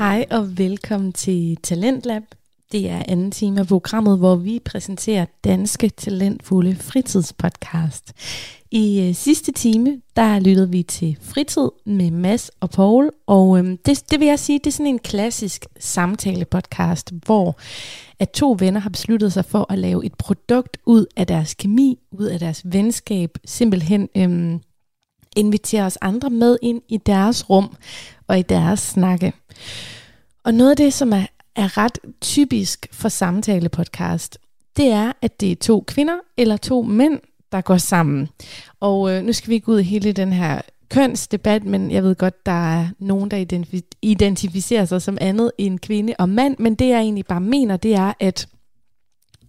Hej og velkommen til Talentlab. Det er anden time af programmet, hvor vi præsenterer danske talentfulde fritidspodcast. I øh, sidste time, der lyttede vi til Fritid med Mads og Paul, og øhm, det, det vil jeg sige, det er sådan en klassisk samtale-podcast, hvor at to venner har besluttet sig for at lave et produkt ud af deres kemi, ud af deres venskab, simpelthen Øhm, invitere os andre med ind i deres rum og i deres snakke. Og noget af det, som er, er ret typisk for samtale-podcast, det er, at det er to kvinder eller to mænd, der går sammen. Og øh, nu skal vi ikke ud i hele den her kønsdebat, men jeg ved godt, der er nogen, der identificerer sig som andet end kvinde og mand, men det jeg egentlig bare mener, det er, at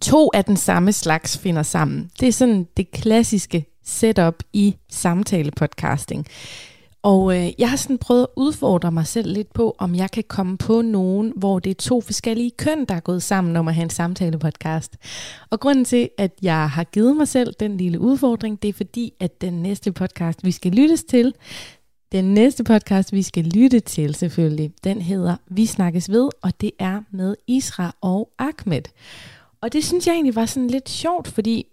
to af den samme slags finder sammen. Det er sådan det klassiske setup i samtale-podcasting. Og øh, jeg har sådan prøvet at udfordre mig selv lidt på, om jeg kan komme på nogen, hvor det er to forskellige køn, der er gået sammen om at have en samtale-podcast. Og grunden til, at jeg har givet mig selv den lille udfordring, det er fordi, at den næste podcast, vi skal lyttes til, den næste podcast, vi skal lytte til selvfølgelig, den hedder Vi snakkes ved, og det er med Isra og Ahmed. Og det synes jeg egentlig var sådan lidt sjovt, fordi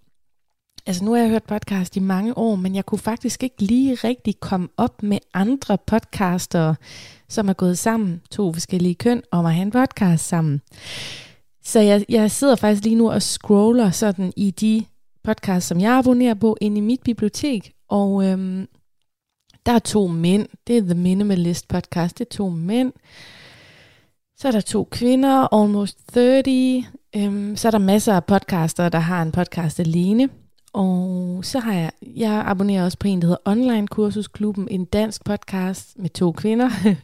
Altså nu har jeg hørt podcast i mange år, men jeg kunne faktisk ikke lige rigtig komme op med andre podcaster, som er gået sammen, to forskellige køn, om at have en podcast sammen. Så jeg, jeg sidder faktisk lige nu og scroller sådan i de podcasts, som jeg abonnerer på, ind i mit bibliotek, og øhm, der er to mænd. Det er The Minimalist podcast, det er to mænd. Så er der to kvinder, Almost 30. Øhm, så er der masser af podcaster, der har en podcast alene. Og så har jeg, jeg abonnerer også på en, der hedder Online Kursusklubben, en dansk podcast med to kvinder.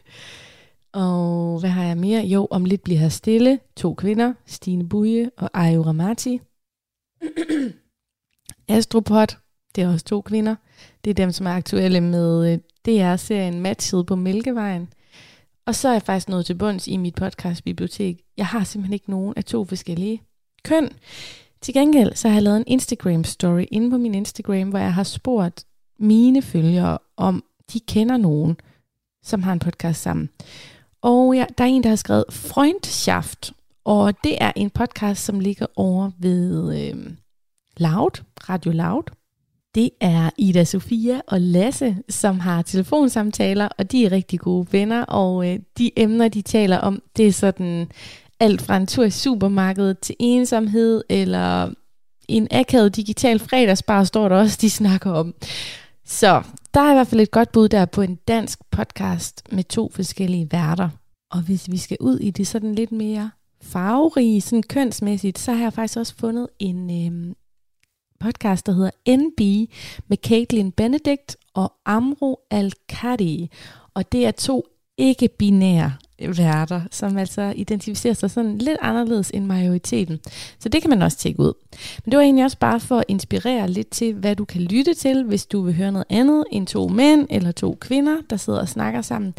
og hvad har jeg mere? Jo, om lidt bliver her stille. To kvinder, Stine Buje og Ayo Ramati. Astropod, det er også to kvinder. Det er dem, som er aktuelle med øh, DR-serien Matchet på Mælkevejen. Og så er jeg faktisk nået til bunds i mit podcastbibliotek. Jeg har simpelthen ikke nogen af to forskellige køn. Til gengæld så har jeg lavet en Instagram story inde på min Instagram, hvor jeg har spurgt mine følgere, om de kender nogen, som har en podcast sammen. Og ja, der er en, der har skrevet Freundschaft, og det er en podcast, som ligger over ved øh, Loud, Radio Loud. Det er Ida Sofia og Lasse, som har telefonsamtaler, og de er rigtig gode venner, og øh, de emner, de taler om, det er sådan alt fra en tur i supermarkedet til ensomhed, eller en akavet digital fredagsbar, står der også, de snakker om. Så der er i hvert fald et godt bud der på en dansk podcast med to forskellige værter. Og hvis vi skal ud i det sådan lidt mere farverige, sådan kønsmæssigt, så har jeg faktisk også fundet en øh, podcast, der hedder NB med Caitlin Benedict og Amro al Og det er to ikke-binære værter, som altså identificerer sig sådan lidt anderledes end majoriteten. Så det kan man også tjekke ud. Men det var egentlig også bare for at inspirere lidt til, hvad du kan lytte til, hvis du vil høre noget andet end to mænd eller to kvinder, der sidder og snakker sammen.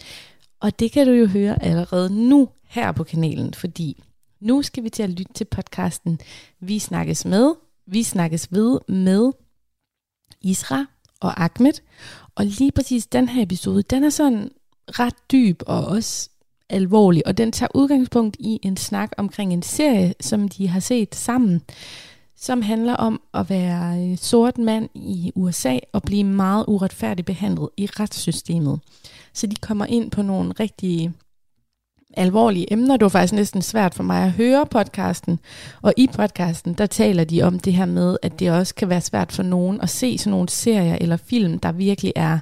Og det kan du jo høre allerede nu her på kanalen, fordi nu skal vi til at lytte til podcasten Vi snakkes med, Vi snakkes ved med Isra og Ahmed. Og lige præcis den her episode, den er sådan ret dyb og også alvorlig, og den tager udgangspunkt i en snak omkring en serie, som de har set sammen, som handler om at være øh, sort mand i USA og blive meget uretfærdigt behandlet i retssystemet. Så de kommer ind på nogle rigtig alvorlige emner. Det var faktisk næsten svært for mig at høre podcasten. Og i podcasten, der taler de om det her med, at det også kan være svært for nogen at se sådan nogle serier eller film, der virkelig er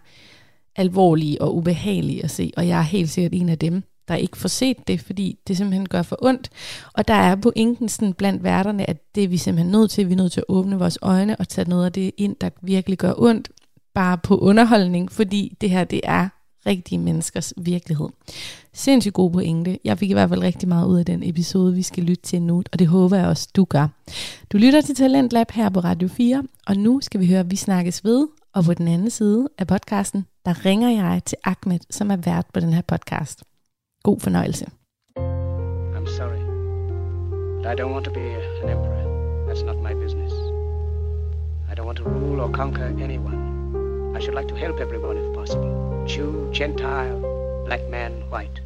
alvorlige og ubehagelige at se. Og jeg er helt sikkert en af dem der ikke får set det, fordi det simpelthen gør for ondt. Og der er pointen sådan blandt værterne, at det er vi simpelthen nødt til. Vi er nødt til at åbne vores øjne og tage noget af det ind, der virkelig gør ondt, bare på underholdning, fordi det her, det er rigtige menneskers virkelighed. Sindssygt god pointe. Jeg fik i hvert fald rigtig meget ud af den episode, vi skal lytte til nu, og det håber jeg også, du gør. Du lytter til Talent Lab her på Radio 4, og nu skal vi høre, at vi snakkes ved, og på den anden side af podcasten, der ringer jeg til Ahmed, som er vært på den her podcast. God fornøjelse. I'm sorry. But I don't want to be an emperor. That's not my business. I don't want to rule or conquer anyone. I should like to help everyone if possible. Jew, Gentile, black man, white.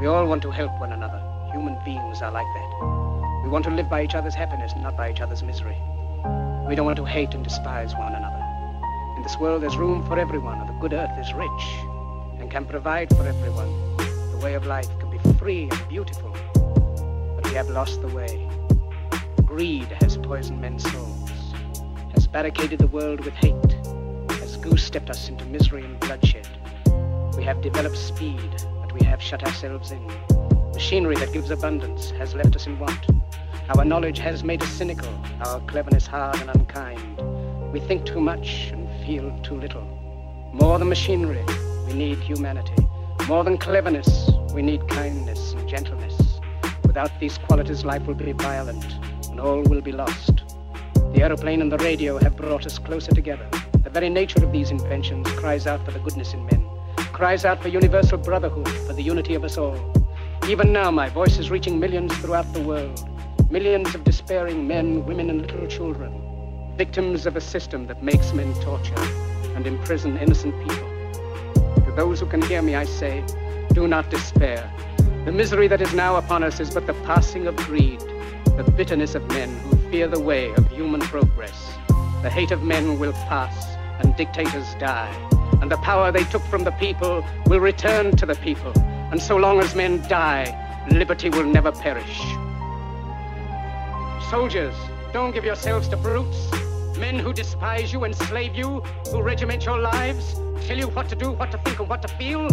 We all want to help one another. Human beings are like that. We want to live by each other's happiness, not by each other's misery. We don't want to hate and despise one another. In this world, there's room for everyone, and the good earth is rich and can provide for everyone. Way of life can be free and beautiful, but we have lost the way. Greed has poisoned men's souls, has barricaded the world with hate, has goose-stepped us into misery and bloodshed. We have developed speed, but we have shut ourselves in. Machinery that gives abundance has left us in want. Our knowledge has made us cynical, our cleverness hard and unkind. We think too much and feel too little. More than machinery, we need humanity. More than cleverness, we need kindness and gentleness. Without these qualities, life will be violent and all will be lost. The aeroplane and the radio have brought us closer together. The very nature of these inventions cries out for the goodness in men, cries out for universal brotherhood, for the unity of us all. Even now, my voice is reaching millions throughout the world. Millions of despairing men, women, and little children, victims of a system that makes men torture and imprison innocent people. Those who can hear me, I say, do not despair. The misery that is now upon us is but the passing of greed, the bitterness of men who fear the way of human progress. The hate of men will pass, and dictators die, and the power they took from the people will return to the people. And so long as men die, liberty will never perish. Soldiers, don't give yourselves to brutes. Men who despise you, enslave you, who regiment your lives, tell you what to do, what to think, and what to feel,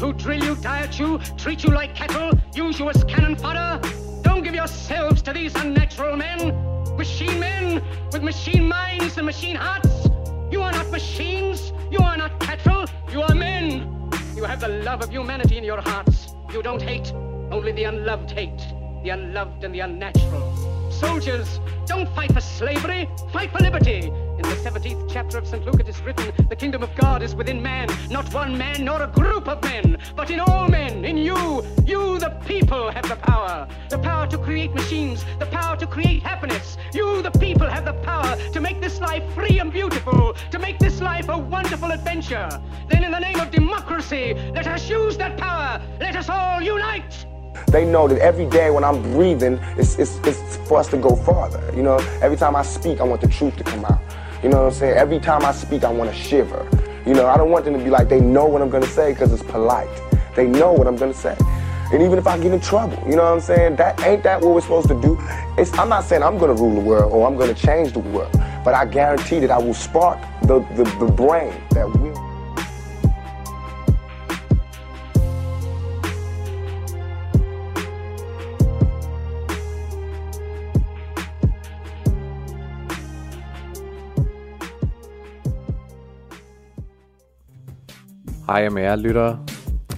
who drill you, diet you, treat you like cattle, use you as cannon fodder. Don't give yourselves to these unnatural men, machine men with machine minds and machine hearts. You are not machines, you are not cattle, you are men. You have the love of humanity in your hearts. You don't hate, only the unloved hate, the unloved and the unnatural. Soldiers, don't fight for slavery, fight for liberty. In the 17th chapter of St. Luke it is written, the kingdom of God is within man, not one man nor a group of men, but in all men, in you. You, the people, have the power. The power to create machines, the power to create happiness. You, the people, have the power to make this life free and beautiful, to make this life a wonderful adventure. Then in the name of democracy, let us use that power. Let us all unite. They know that every day when I'm breathing, it's, it's, it's for us to go farther. You know, every time I speak, I want the truth to come out. You know what I'm saying? Every time I speak, I want to shiver. You know, I don't want them to be like, they know what I'm going to say because it's polite. They know what I'm going to say. And even if I get in trouble, you know what I'm saying? That ain't that what we're supposed to do? It's, I'm not saying I'm going to rule the world or I'm going to change the world, but I guarantee that I will spark the, the, the brain that will. Hej med jer lyttere,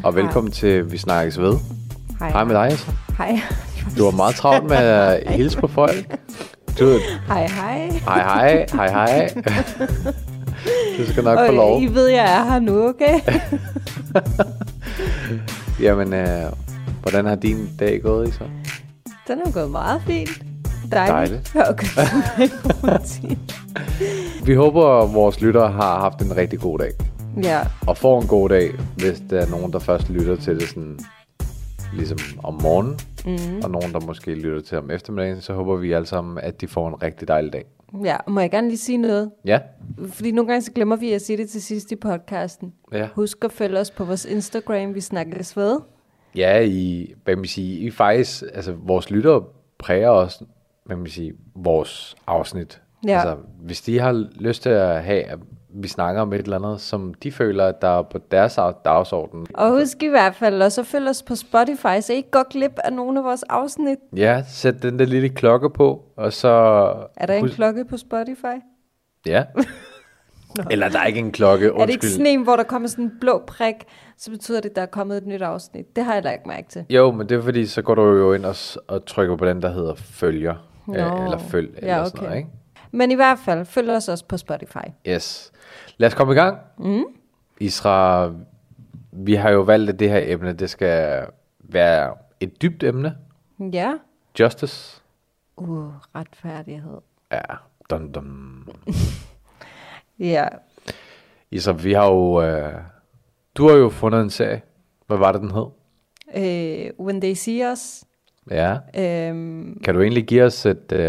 og Hej. velkommen til Vi Snakkes Ved. Hej. Hej med dig, Asa. Hej. Du har meget travlt med at hilse på folk. Du, Hej, hej. hej hej, hej hej. Du skal nok få Okay, lov. I ved, jeg er her nu, okay? Jamen, øh, hvordan har din dag gået, Isa? Den er gået meget fint. Dejligt. Dejligt. Okay. Vi håber, at vores lyttere har haft en rigtig god dag. Ja, Og får en god dag, hvis der er nogen, der først lytter til det sådan, ligesom om morgenen. Mm. Og nogen, der måske lytter til om eftermiddagen. Så håber vi alle sammen, at de får en rigtig dejlig dag. ja, må jeg gerne lige sige noget? Ja, Fordi nogle gange så glemmer vi at sige det til sidst i podcasten. ja. Husk at følge os på vores Instagram, vi snakkes ved. Ja, I, hvad man sige, I faktisk, altså vores lyttere præger også, hvad man sige, vores afsnit. Ja. Altså, hvis de har lyst til at have, vi snakker om et eller andet, som de føler, at der er på deres dagsorden. Og husk i hvert fald også at følge os på Spotify, så I ikke går glip af nogle af vores afsnit. Ja, sæt den der lille klokke på, og så... Er der en husk- klokke på Spotify? Ja. Eller der er ikke en klokke, undskyld. Er det ikke sådan en, hvor der kommer sådan en blå prik, så betyder det, at der er kommet et nyt afsnit? Det har jeg lagt mærke til. Jo, men det er fordi, så går du jo ind og, og trykker på den, der hedder følger. Nå. Øh, eller følg, Ja, eller sådan okay. noget, ikke? Men i hvert fald, følg os også på Spotify. Yes. Lad os komme i gang. Mm. Isra, vi har jo valgt, at det her emne, det skal være et dybt emne. Ja. Justice. Uh, retfærdighed. Ja, dun, dun. Ja. Isra, vi har jo... Øh, du har jo fundet en serie. Hvad var det, den hed? øh, When They See Us. Ja. Øhm, Kan du egentlig give os et øh,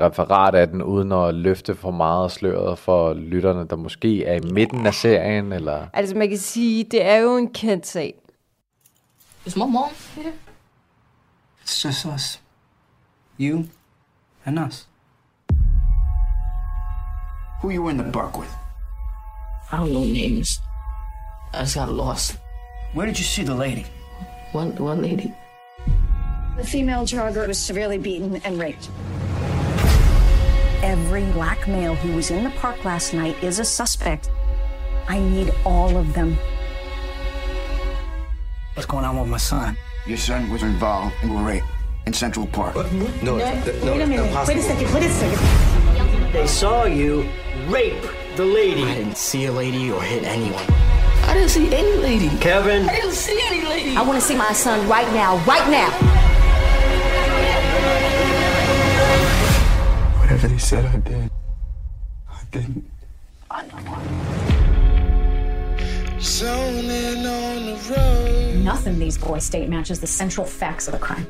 referat af den, uden at løfte for meget sløret for lytterne, der måske er i midten af serien, eller... altså man kan sige, det er jo en kendt sag. Is my mom here? It's just us. You and us. Who you in the park with? I don't know names. I just got lost. Where did you see the lady? One one lady. The female jogger was severely beaten and raped. Every black male who was in the park last night is a suspect. I need all of them. What's going on with my son? Your son was involved in a rape in Central Park. No, no, Wait a minute. Wait a second. Wait a second. They saw you rape the lady. I didn't see a lady or hit anyone. I didn't see any lady. Kevin, I didn't see any lady. I want to see my son right now. Right now. Whatever they said I did, I didn't. Nothing these boys state matches the central facts of the crime.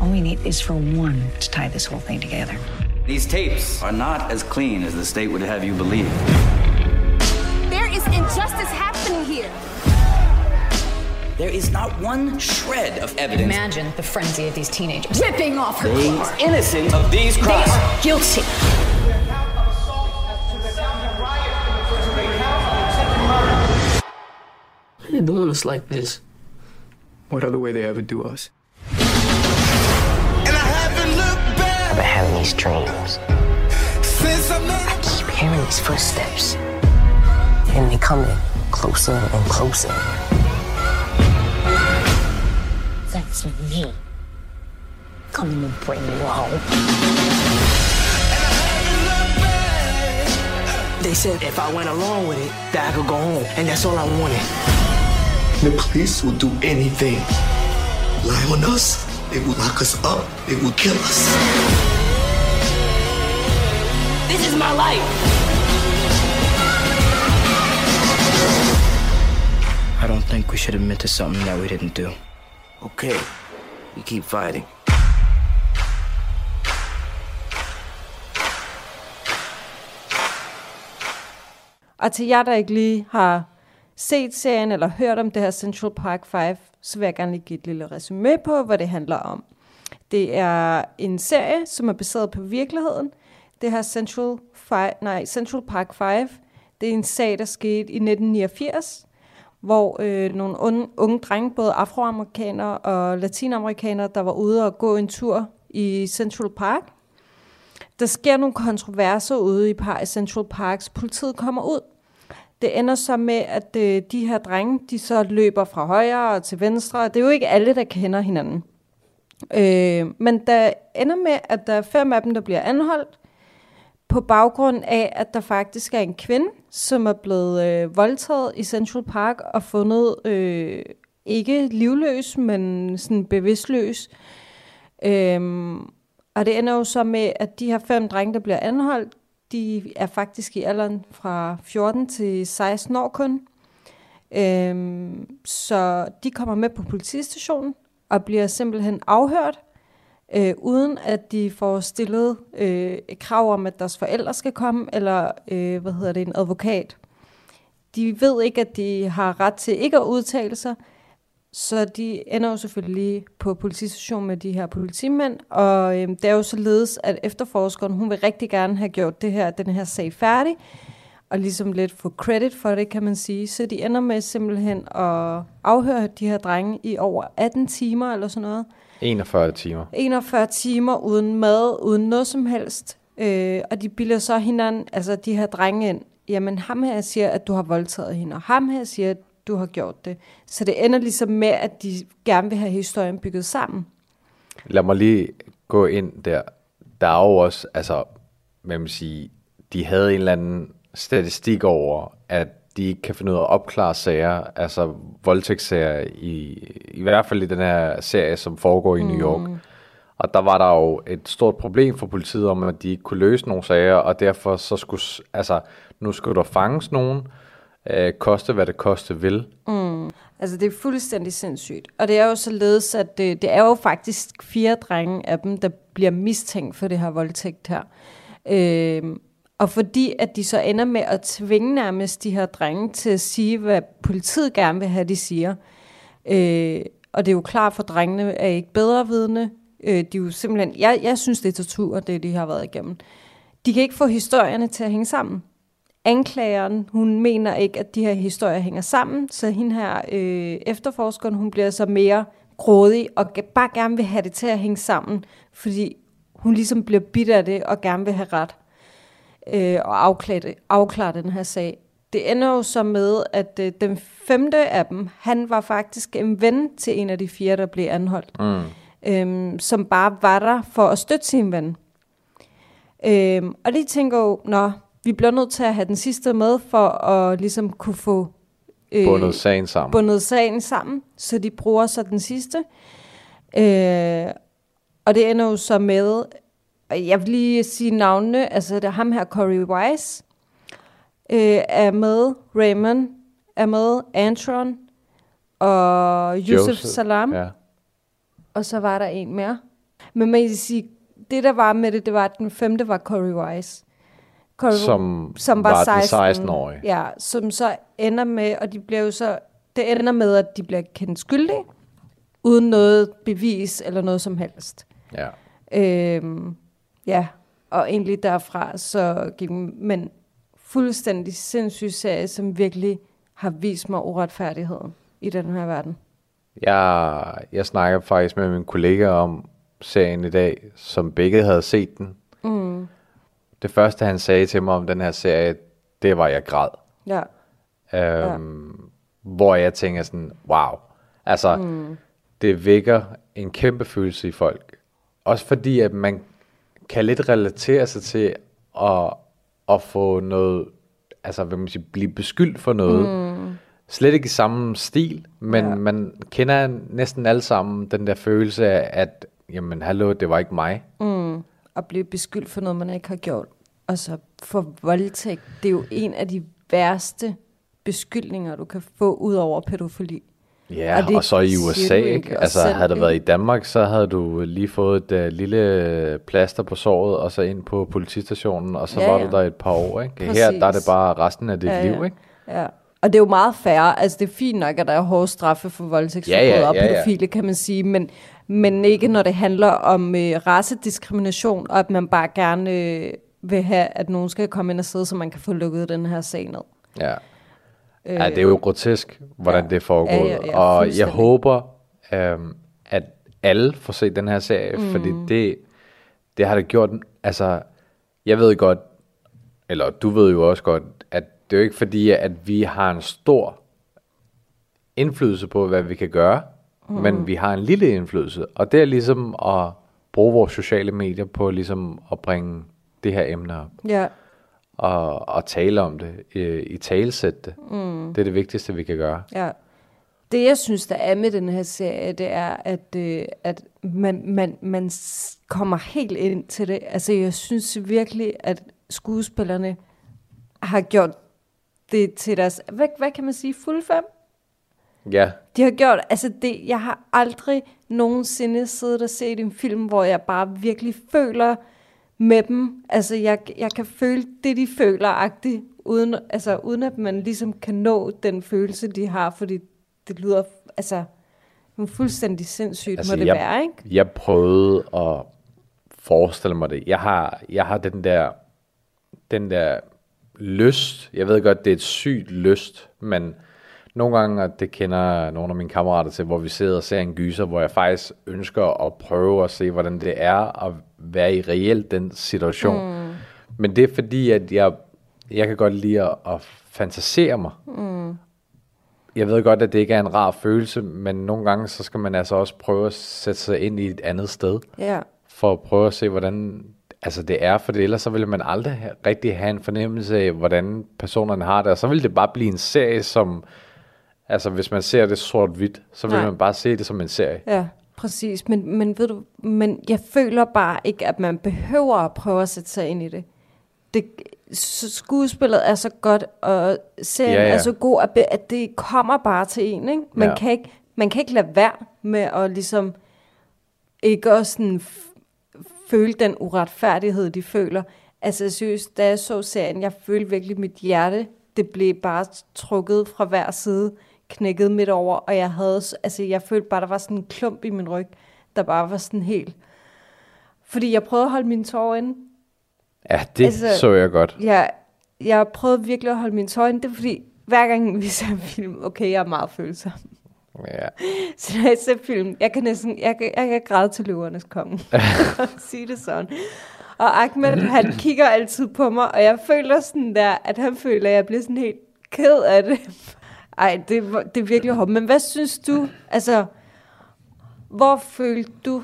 All we need is for one to tie this whole thing together. These tapes are not as clean as the state would have you believe. There is injustice happening here. There is not one shred of evidence. Imagine the frenzy of these teenagers. Ripping off her They clothes. innocent of these crimes. They crimes. are guilty. Why they doing us like this? What other way they ever do us? I've been having these dreams. I keep hearing these footsteps. And they coming closer and closer. That's me. Coming to bring you home. they said if I went along with it, that I could go home, and that's all I wanted. The police will do anything. Lie on us, they will lock us up, they will kill us. This is my life. I don't think we should admit to something that we didn't do. Okay, we keep fighting. Og til jer, der ikke lige har set serien eller hørt om det her Central Park 5, så vil jeg gerne lige give et lille resume på, hvad det handler om. Det er en serie, som er baseret på virkeligheden. Det her Central, Fi- nej, Central Park 5, det er en sag, der skete i 1989, hvor øh, nogle unge, unge drenge, både afroamerikanere og latinamerikanere, der var ude og gå en tur i Central Park. Der sker nogle kontroverser ude i Central Parks. Politiet kommer ud. Det ender så med, at øh, de her drenge, de så løber fra højre og til venstre. Det er jo ikke alle, der kender hinanden. Øh, men der ender med, at der er fem af dem, der bliver anholdt, på baggrund af, at der faktisk er en kvinde, som er blevet øh, voldtaget i Central Park og fundet øh, ikke livløs, men sådan bevidstløs. Øhm, og det ender jo så med, at de her fem drenge, der bliver anholdt, de er faktisk i alderen fra 14 til 16 år kun. Øhm, så de kommer med på politistationen og bliver simpelthen afhørt, øh, uden at de får stillet øh, et krav om, at deres forældre skal komme, eller øh, hvad hedder det, en advokat. De ved ikke, at de har ret til ikke at udtale sig, så de ender jo selvfølgelig på politistationen med de her politimænd, og øh, det er jo således, at efterforskeren, hun vil rigtig gerne have gjort det her, den her sag færdig, og ligesom lidt få credit for det, kan man sige. Så de ender med simpelthen at afhøre de her drenge i over 18 timer eller sådan noget. 41 timer. 41 timer uden mad, uden noget som helst. Øh, og de bilder så hinanden, altså de her drenge ind. Jamen ham her siger, at du har voldtaget hende, og ham her siger, at du har gjort det. Så det ender ligesom med, at de gerne vil have historien bygget sammen. Lad mig lige gå ind der. Der er jo også, altså, hvad man sige, de havde en eller anden statistik over, at de ikke kan finde ud af at opklare sager, altså voldtægtssager, i, i hvert fald i den her serie, som foregår i New York. Og der var der jo et stort problem for politiet om, at de ikke kunne løse nogle sager, og derfor så skulle, altså, nu skulle der fanges nogen, øh, koste hvad det koste vil. Altså, det er fuldstændig sindssygt. Og det er jo således, at det, det er jo faktisk fire drenge af dem, der bliver mistænkt for det her voldtægt her. Øh, og fordi at de så ender med at tvinge nærmest de her drenge til at sige, hvad politiet gerne vil have, de siger. Øh, og det er jo klart for drengene er ikke bedre vidne. Øh, de er jo simpelthen, jeg, jeg synes, det er tortur, det de har været igennem. De kan ikke få historierne til at hænge sammen. Anklageren, hun mener ikke, at de her historier hænger sammen, så hende her øh, efterforskeren, hun bliver så mere grådig og bare gerne vil have det til at hænge sammen, fordi hun ligesom bliver bidt af det og gerne vil have ret øh, og afklare, afklare den her sag. Det ender jo så med, at øh, den femte af dem, han var faktisk en ven til en af de fire, der blev anholdt. Mm. Øhm, som bare var der for at støtte sin ven. Øhm, og de tænker jo, nå, vi bliver nødt til at have den sidste med, for at ligesom kunne få øh, bundet sagen sammen. Bundet sagen sammen, så de bruger så den sidste. Øh, og det ender jo så med, jeg vil lige sige navnene, altså det er ham her, Corey Wise, øh, er med, Raymond er med, Antron og Yusuf Joseph, Salam. Ja. Og så var der en mere. Men man kan sige, det der var med det, det var, at den femte var Corey Wise. Corey, som, som var, var 16, 16 år. Ja, som så ender med, og de bliver jo så, det ender med, at de bliver kendt skyldige, uden noget bevis eller noget som helst. Ja. Øhm, ja, og egentlig derfra, så gik men fuldstændig sindssyg serie, som virkelig har vist mig uretfærdigheden i den her verden. Jeg, jeg snakker faktisk med min kollega om serien i dag, som begge havde set den. Mm. Det første, han sagde til mig om den her serie, det var, jeg græd. Ja. Øhm, ja. Hvor jeg tænker sådan, wow. Altså, mm. det vækker en kæmpe følelse i folk. Også fordi, at man kan lidt relatere sig til at, at få noget, altså hvad man siger, blive beskyldt for noget. Mm. Slet ikke i samme stil, men ja. man kender næsten alle sammen den der følelse af, at jamen hallo, det var ikke mig. Mm. At blive beskyldt for noget, man ikke har gjort. Og så for voldtægt, det er jo en af de værste beskyldninger, du kan få ud over pædofili. Ja, og, og så i USA, ikke? Altså havde det været i Danmark, så havde du lige fået et uh, lille plaster på såret, og så ind på politistationen, og så ja, var ja. du der et par år, ikke? Præcis. Her der er det bare resten af dit ja, liv, ikke? Ja. Og det er jo meget færre, altså det er fint nok, at der er hårde straffe for voldtægtsforbrydere ja, ja, ja, og pædofile, ja. kan man sige, men, men ikke når det handler om øh, racediskrimination, og at man bare gerne øh, vil have, at nogen skal komme ind og sidde, så man kan få lukket den her sag ned. Ja. Ja, det er jo grotesk, hvordan ja. det foregår. Ja, ja, ja, og jeg håber, øhm, at alle får set den her serie, mm. fordi det, det har det gjort, altså, jeg ved godt, eller du ved jo også godt, at det er jo ikke fordi, at vi har en stor indflydelse på, hvad vi kan gøre, mm. men vi har en lille indflydelse, og det er ligesom at bruge vores sociale medier på ligesom at bringe det her emne op. Ja og, og tale om det, i, i talesætte det. Mm. Det er det vigtigste, vi kan gøre. Ja. Det, jeg synes, der er med den her serie, det er, at, øh, at man, man, man kommer helt ind til det. Altså, jeg synes virkelig, at skuespillerne har gjort det til deres, hvad, hvad kan man sige, fuld fem? Ja. De har gjort, altså det, jeg har aldrig nogensinde siddet og set en film, hvor jeg bare virkelig føler, med dem. Altså, jeg, jeg kan føle det, de føler, agtigt, uden, altså, uden at man ligesom kan nå den følelse, de har, fordi det lyder, altså, fuldstændig sindssygt altså, må det jeg, være, ikke? Jeg prøvede at forestille mig det. Jeg har, jeg har den der, den der lyst, jeg ved godt, det er et sygt lyst, men nogle gange, og det kender nogle af mine kammerater til, hvor vi sidder og ser en gyser, hvor jeg faktisk ønsker at prøve at se, hvordan det er at være i reelt den situation. Mm. Men det er fordi, at jeg, jeg kan godt lide at, at fantasere mig. Mm. Jeg ved godt, at det ikke er en rar følelse, men nogle gange, så skal man altså også prøve at sætte sig ind i et andet sted. Yeah. For at prøve at se, hvordan altså det er, for det, ellers så vil man aldrig have, rigtig have en fornemmelse af, hvordan personerne har det, og så vil det bare blive en serie, som, altså hvis man ser det sort-hvidt, så vil Nej. man bare se det som en serie. Ja. Præcis, men, men ved du, men jeg føler bare ikke, at man behøver at prøve at sætte sig ind i det. det, skuespillet er så godt, og serien Ja, ja, er så god, at, at det kommer bare til en. Ikke? Man, Ja. kan ikke, man kan ikke lade være med at ligesom ikke også sådan føle den uretfærdighed, de føler. Altså seriøst, da jeg så serien, jeg følte virkelig mit hjerte, det blev bare trukket fra hver side, knækket midt over, og jeg havde, altså jeg følte bare, der var sådan en klump i min ryg, der bare var sådan helt, fordi jeg prøvede at holde mine tårer inde. Ja, det altså, så jeg godt. Jeg, jeg prøvede virkelig at holde mine tårer inde, det er fordi, hver gang vi ser en film, okay, jeg er meget følsom. Ja. Så når jeg ser film, jeg kan næsten, jeg kan, jeg kan græde til løvernes konge. Sige det sådan. Og Ahmed, han kigger altid på mig, og jeg føler sådan der, at han føler, at jeg bliver sådan helt ked af det. Ej, det, det er virkelig hårdt. Men hvad synes du, altså, hvor følte du,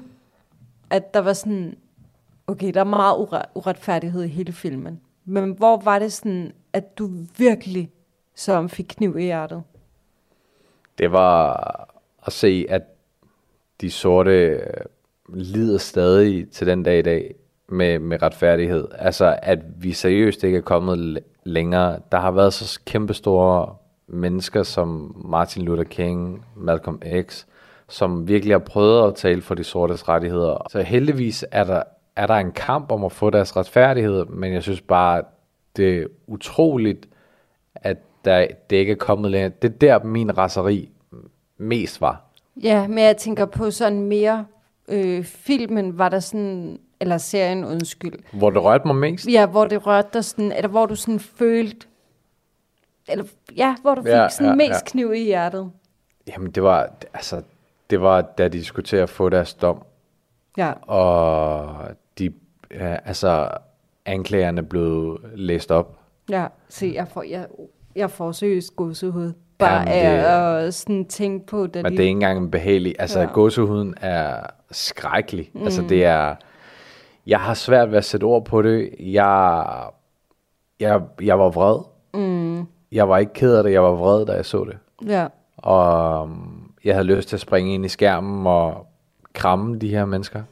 at der var sådan, okay, der er meget ure- uretfærdighed i hele filmen. Men hvor var det sådan, at du virkelig som fik kniv i hjertet? Det var at se, at de sorte øh, lider stadig til den dag i dag med, med retfærdighed. Altså, at vi seriøst ikke er kommet længere. Der har været så kæmpestore mennesker som Martin Luther King, Malcolm X, som virkelig har prøvet at tale for de sortes rettigheder. Så heldigvis er der, er der en kamp om at få deres retfærdighed, men jeg synes bare, det er utroligt, at der, det ikke er kommet længere. Det er der, min raseri mest var. Ja, men jeg tænker på sådan mere øh, filmen, var der sådan, eller serien, undskyld. Hvor det rørte mig mest. Ja, hvor det rørte dig sådan, eller hvor du sådan følte, eller ja, hvor du fik Ja, sådan ja, mest ja. kniv i hjertet. Jamen, det var, altså, det var, da de skulle til at få deres dom, Ja. og de, ja, altså, anklagerne blev læst op. Ja, se, jeg får, jeg, jeg får seriøst gåsehud. Bare Jamen, det- af at sådan tænke på, da Men de... det er ikke engang en behagelig. Altså, ja. Gåsehuden er skrækkelig. Mm. Altså, Mm. det er... Jeg har svært ved at sætte ord på det. Jeg, jeg, jeg var vred. Jeg var ikke ked af det, jeg var vred, da jeg så det. ja, Og um, jeg havde lyst til at springe ind i skærmen og kramme de her mennesker.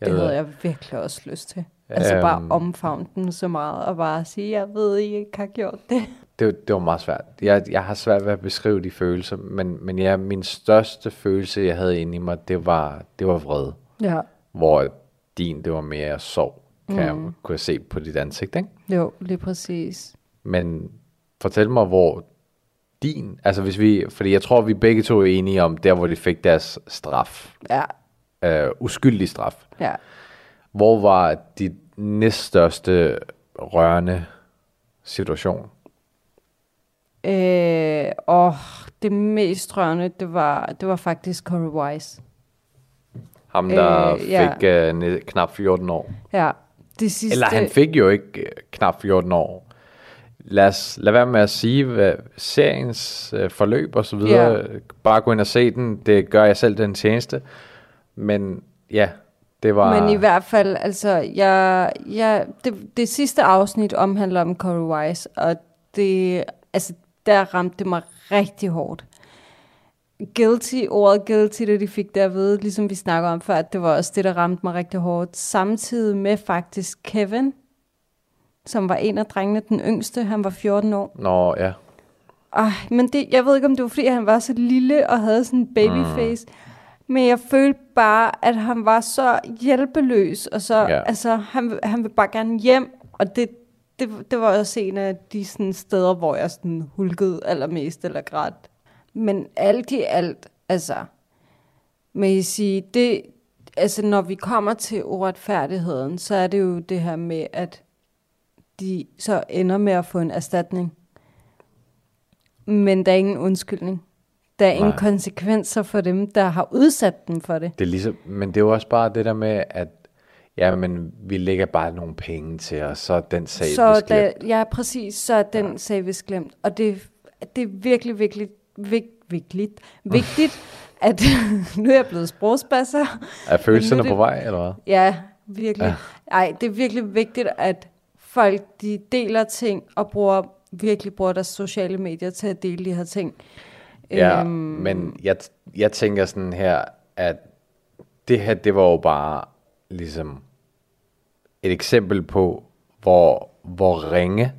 det ved- havde jeg virkelig også lyst til. Altså bare Øhm. omfavne den så meget, og bare sige, jeg ved, I ikke har gjort det. Det, det var meget svært. Jeg, jeg har svært ved at beskrive de følelser, men, men ja, min største følelse, jeg havde inde i mig, det var, det var vrede. Ja. Hvor din, det var mere sorg, kan mm. jeg, kunne jeg se på dit ansigt, ikke? Jo, lige præcis. Men fortæl mig, hvor din, altså hvis vi, fordi jeg tror, vi begge to er enige om, der hvor de fik deres straf, Ja, øh, uskyldig straf. ja. Hvor var dit næststørste rørende situation? Øh, og det mest rørende, det var, det var faktisk Corey Wise. Ham, der Øh, ja. fik øh, knap 14 år. Ja, det sidste... Eller han fik jo ikke øh, knap 14 år. Lad os lad være med at sige, hvad seriens øh, forløb og så videre. Ja. Bare gå ind og se den. Det gør jeg selv den tjeneste. Men ja, det var... Men i hvert fald, altså, jeg, jeg, det, det sidste afsnit omhandler om Corey Wise, og det, altså, der ramte det mig rigtig hårdt. Guilty, ordet guilty, det de fik der at vide, ligesom vi snakker om før, at det var også det, der ramte mig rigtig hårdt. Samtidig med faktisk Kevin, som var en af drengene, den yngste, han var 14 år. Nå, ja. Ej, men det, jeg ved ikke, om det var, fordi han var så lille og havde sådan en babyface. Mm. Men jeg følte bare, at han var så hjælpeløs, og så, Ja. altså, han, han vil bare gerne hjem, og det, det, det var også en af de sådan, steder, hvor jeg sådan hulkede allermest eller græd. Men alt i alt, altså, må jeg sige, det, altså, når vi kommer til uretfærdigheden, så er det jo det her med, at de så ender med at få en erstatning. Men der er ingen undskyldning. Der er ingen Nej. konsekvenser for dem, der har udsat dem for det. Det er ligesom, men det er jo også bare det der med, at ja, men vi lægger bare nogle penge til os, så er den sag så da, glemt. ja, præcis, så er den ja. sag vist glemt. Og det, det er virkelig, virkelig vigt, vigtigt, vigtigt at nu er jeg blevet sprogsbasser. Er følelserne nu på det- vej, eller hvad? Ja, virkelig. Ja. Ja. Ej, det er virkelig vigtigt, at folk de deler ting og bruger virkelig bruger deres sociale medier til at dele de her ting. Ja, Øhm, men jeg, jeg tænker sådan her, at det her, det var jo bare ligesom et eksempel på, hvor, hvor ringe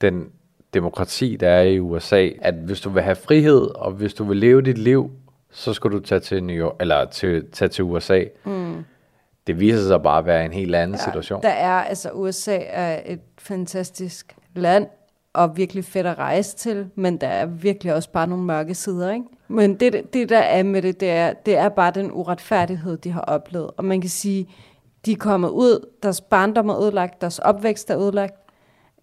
den demokrati, der er i USA, at hvis du vil have frihed, og hvis du vil leve dit liv, så skal du tage til New York, eller til, tage til USA. Mm. Det viser sig bare at være en helt anden ja, situation. Der er, altså USA er et fantastisk land, og virkelig fedt at rejse til, men der er virkelig også bare nogle mørke sider, ikke? Men det, det der er med det, det er, det er bare den uretfærdighed, de har oplevet. Og man kan sige, de er kommet ud, deres barndom er ødelagt, deres opvækst er ødelagt,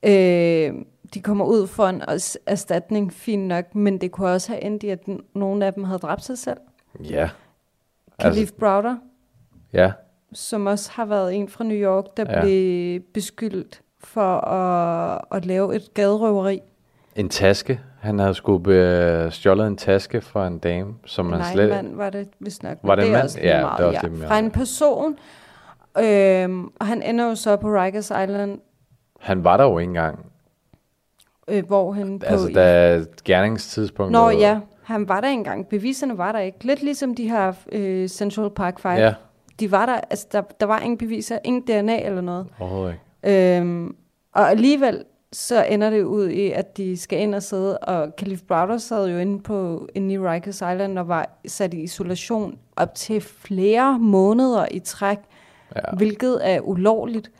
øh, de kommer ud for en erstatning, fint nok, men det kunne også have endt i, at nogle af dem havde dræbt sig selv. Ja. Khalif altså, Browder. Ja. Som også har været en fra New York, der ja. blev beskyldt for at, at lave et gaderøveri. En taske. Han havde sgu be, stjålet en taske fra en dame, som Nej, han slet... Nej, mand var det vist nok. Var det, det en mand? Ja, meget, det var også ja. det Fra en person. Øhm, og han ender jo så på Rikers Island. Han var der jo ikke engang. Øh, hvor han på... Altså, da gerningstidspunktet... Nå ja, han var der engang. Beviserne var der ikke. Lidt ligesom de her øh, Central Park 5. Ja. De var der, altså der, der var ingen beviser, ingen DNA eller noget. Overhovedet ikke. Øhm, og alligevel så ender det ud i, at de skal ind og sidde, og Khalif Browder sad jo inde, på, inde i Rikers Island og var sat i isolation op til flere måneder i træk, ja. hvilket er ulovligt.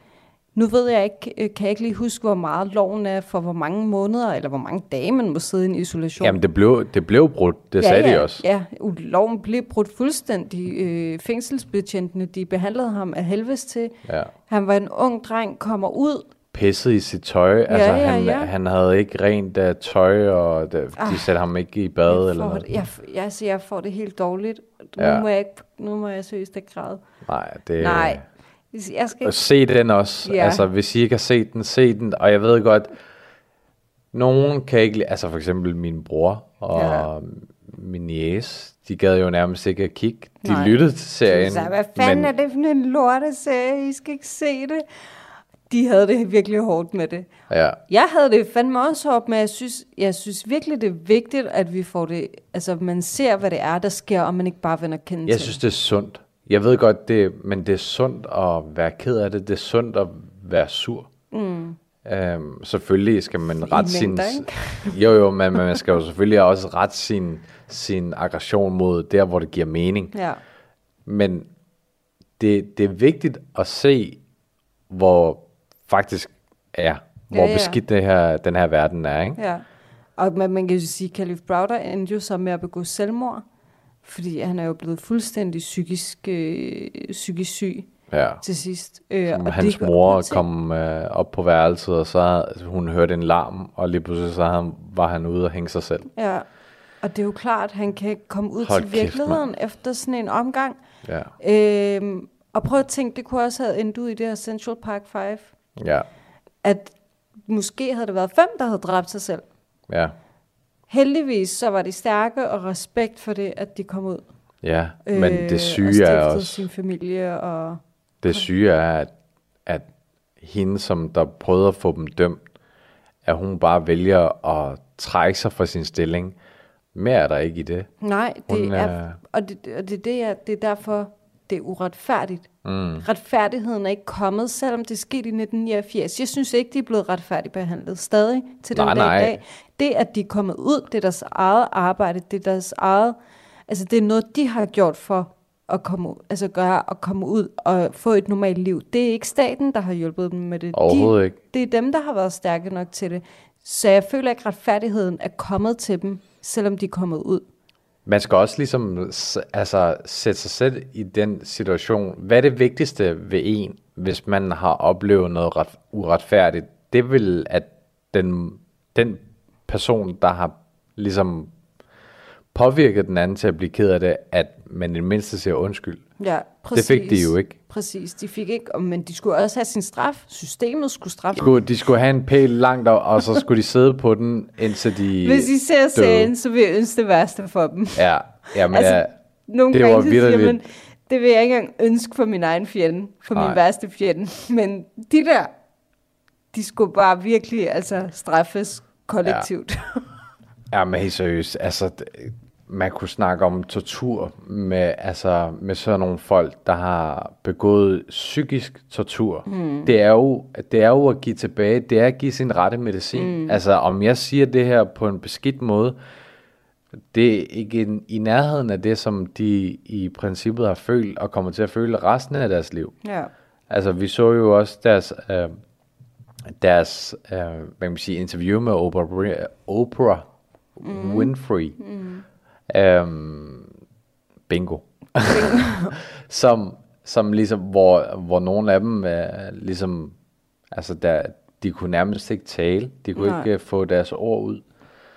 Nu ved jeg ikke, øh, kan jeg ikke lige huske, hvor meget loven er for hvor mange måneder, eller hvor mange dage man må sidde i en isolation. Jamen, det blev, det blev brudt, det ja, sagde ja, de også. Ja, loven blev brudt fuldstændig. Øh, fængselsbetjentene, de behandlede ham af helvedes til. Ja. Han var en ung dreng, kommer ud, pisset i sit tøj. Ja, altså, ja, han, ja. han havde ikke rent uh, tøj, og de, Ah. satte ham ikke i bad. Jeg eller noget. det, jeg, jeg, altså, jeg får det helt dårligt. Nu, Ja. må jeg ikke, nu må jeg seriøst ikke græde. Nej, det Nej. Jeg skal Og se den også. Ja. Altså, hvis I ikke har set den, se den. Og jeg ved godt, nogen kan ikke... Altså, for eksempel min bror og Ja. min niece, de gad jo nærmest ikke at kigge. De Nej. lyttede til serien. Så, hvad fanden men, er det for en lorteserie? I skal ikke se det. De havde det virkelig hårdt med det. Ja. Jeg havde det fandme også hårdt, men jeg synes, jeg synes virkelig, det er vigtigt, at vi får det... Altså, man ser, hvad det er, der sker, og man ikke bare vender kendt Jeg til. synes, det er sundt. Jeg ved godt, det, men det er sundt at være ked af det. Det er sundt at være sur. Mm. Øhm, selvfølgelig skal man rette sin... Jo, jo, men man skal jo selvfølgelig også rette sin, sin aggression mod der, hvor det giver mening. Ja. Men det, det er vigtigt at se, hvor faktisk er, hvor Ja, ja. beskidt det her, den her verden er, ikke? Ja. Og man, man kan jo sige, at Khalif Browder endte jo så med at begå selvmord, fordi han er jo blevet fuldstændig psykisk, øh, psykisk syg Ja. til sidst. Øh, Som og hans det- mor kom øh, op på værelset, og så hun hørte en larm, og lige pludselig så han, var han ude og hænge sig selv. Ja, og det er jo klart, at han kan komme ud Hold til kæft, virkeligheden efter sådan en omgang. Ja. Øhm, og prøv at tænke, det kunne også have endt ud i det her Central Park 5. Ja, At måske havde det været fem, der havde dræbt sig selv. ja, Heldigvis så var de stærke og respekt for det, at de kom ud. ja. Men øh, det syge og er også... sin familie og... Det syge er, at, at hende, som der prøvede at få dem dømt, at hun bare vælger at trække sig fra sin stilling. Mere er der ikke i det. Nej, det Hun, er, øh, og det, og det, det, er, det er derfor, det er uretfærdigt. Mm. Retfærdigheden er ikke kommet, selvom det skete i 1989. Jeg synes ikke, de er blevet retfærdigt behandlet stadig til den Nej, dag i dag. Det, at de er kommet ud, det er deres eget arbejde, det er deres eget... Altså, det er noget, de har gjort for at komme, ud- altså gøre at komme ud og få et normalt liv. Det er ikke staten, der har hjulpet dem med det. Overhovedet de, ikke. Det er dem, der har været stærke nok til det. Så jeg føler ikke, at retfærdigheden er kommet til dem, selvom de er kommet ud. Man skal også ligesom altså, sætte sig selv i den situation. Hvad er det vigtigste ved en, hvis man har oplevet noget ret, uretfærdigt? Det vil, at den, den person, der har ligesom påvirket den anden til at blive ked af det, at man i det mindste siger undskyld. Ja, præcis. Det fik de jo ikke. Præcis, de fik ikke, men de skulle også have sin straf. Systemet skulle straffe De skulle, de skulle have en pæl langt, og, og så skulle de sidde på den, indtil de Hvis I ser døde. serien, så vil jeg ønske det værste for dem. Ja, ja men Altså, ja, Nogle det gange var så siger man, det vil jeg ikke engang ønske for min egen fjende, for Nej. min værste fjende. Men de der, de skulle bare virkelig altså, straffes kollektivt. Ja. Ja, men helt seriøst, altså, man kunne snakke om tortur med, altså, med sådan nogle folk, der har begået psykisk tortur. Mm. Det, er jo, det er jo at give tilbage, det er at give sin rette medicin. Mm. Altså om jeg siger det her på en beskidt måde, det er ikke en, i nærheden af det, som de i princippet har følt og kommer til at føle resten af deres liv. Ja. Altså vi så jo også deres, øh, deres øh, hvad kan man sige, interview med Oprah, Oprah Mhm. Winfrey. Mhm. Øhm, bingo. som, som ligesom, hvor, hvor nogle af dem øh, ligesom, altså der, de kunne nærmest ikke tale. De kunne Nej. ikke øh, få deres ord ud.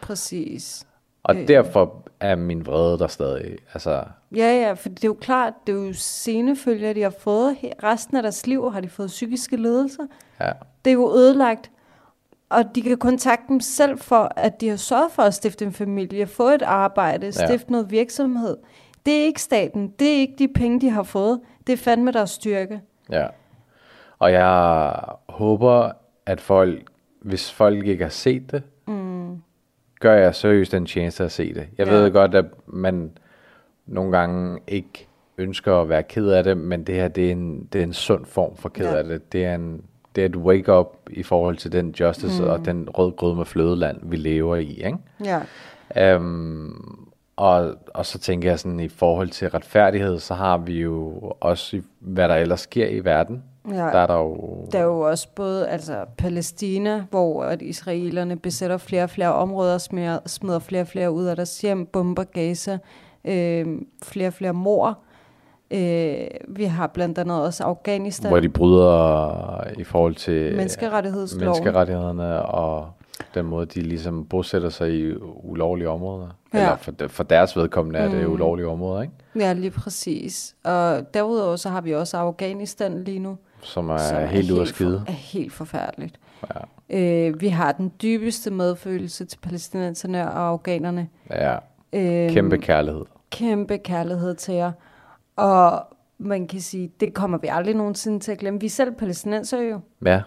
Præcis. Og Øh. derfor er min vrede der stadig. Altså, Ja, ja, for det er jo klart, det er jo senefølger, de har fået. Resten af deres liv har de fået psykiske lidelser. ja. Det er jo ødelagt. Og de kan kontakte dem selv for, at de har sørget for at stifte en familie, få et arbejde, stifte noget virksomhed. Det er ikke staten. Det er ikke de penge, de har fået. Det er fandme deres styrke. Ja. Og jeg håber, at folk, hvis folk ikke har set det, Mm. gør jeg seriøst en tjeneste at se det. Jeg Ja. ved godt, at man nogle gange ikke ønsker at være ked af det, men det her, det er en, det er en sund form for ked Ja. af det. Det er, en, det er et wake-up i forhold til den justice Mm. og den rød grød med flødeland, vi lever i. Ikke? Ja. Øhm, og, og så tænker jeg sådan, i forhold til retfærdighed, så har vi jo også, hvad der ellers sker i verden. Ja. Der er der jo... Der er jo også både altså Palæstina, hvor at israelerne besætter flere og flere områder, smider, smider flere og flere ud af deres hjem, bomber Gaza, øh, flere og flere mor. Øh, vi har blandt andet også Afghanistan. Hvor de bryder i forhold til Menneskerettighedsloven. menneskerettighederne og den måde, de ligesom bosætter sig i ulovlige områder. Ja. Eller for, for deres vedkommende er det Mm. ulovlige områder, ikke? Ja, lige præcis. Og derudover så har vi også Afghanistan lige nu. Som er som helt ude at for- skide. Er helt forfærdeligt. Ja. Øh, vi har den dybeste medfølelse til palæstinenserne og afghanerne. Ja. Øhm, Kæmpe kærlighed. Kæmpe kærlighed til jer. Og man kan sige, det kommer vi aldrig nogensinde til at glemme. Vi er selv palæstinenser jo. Ja.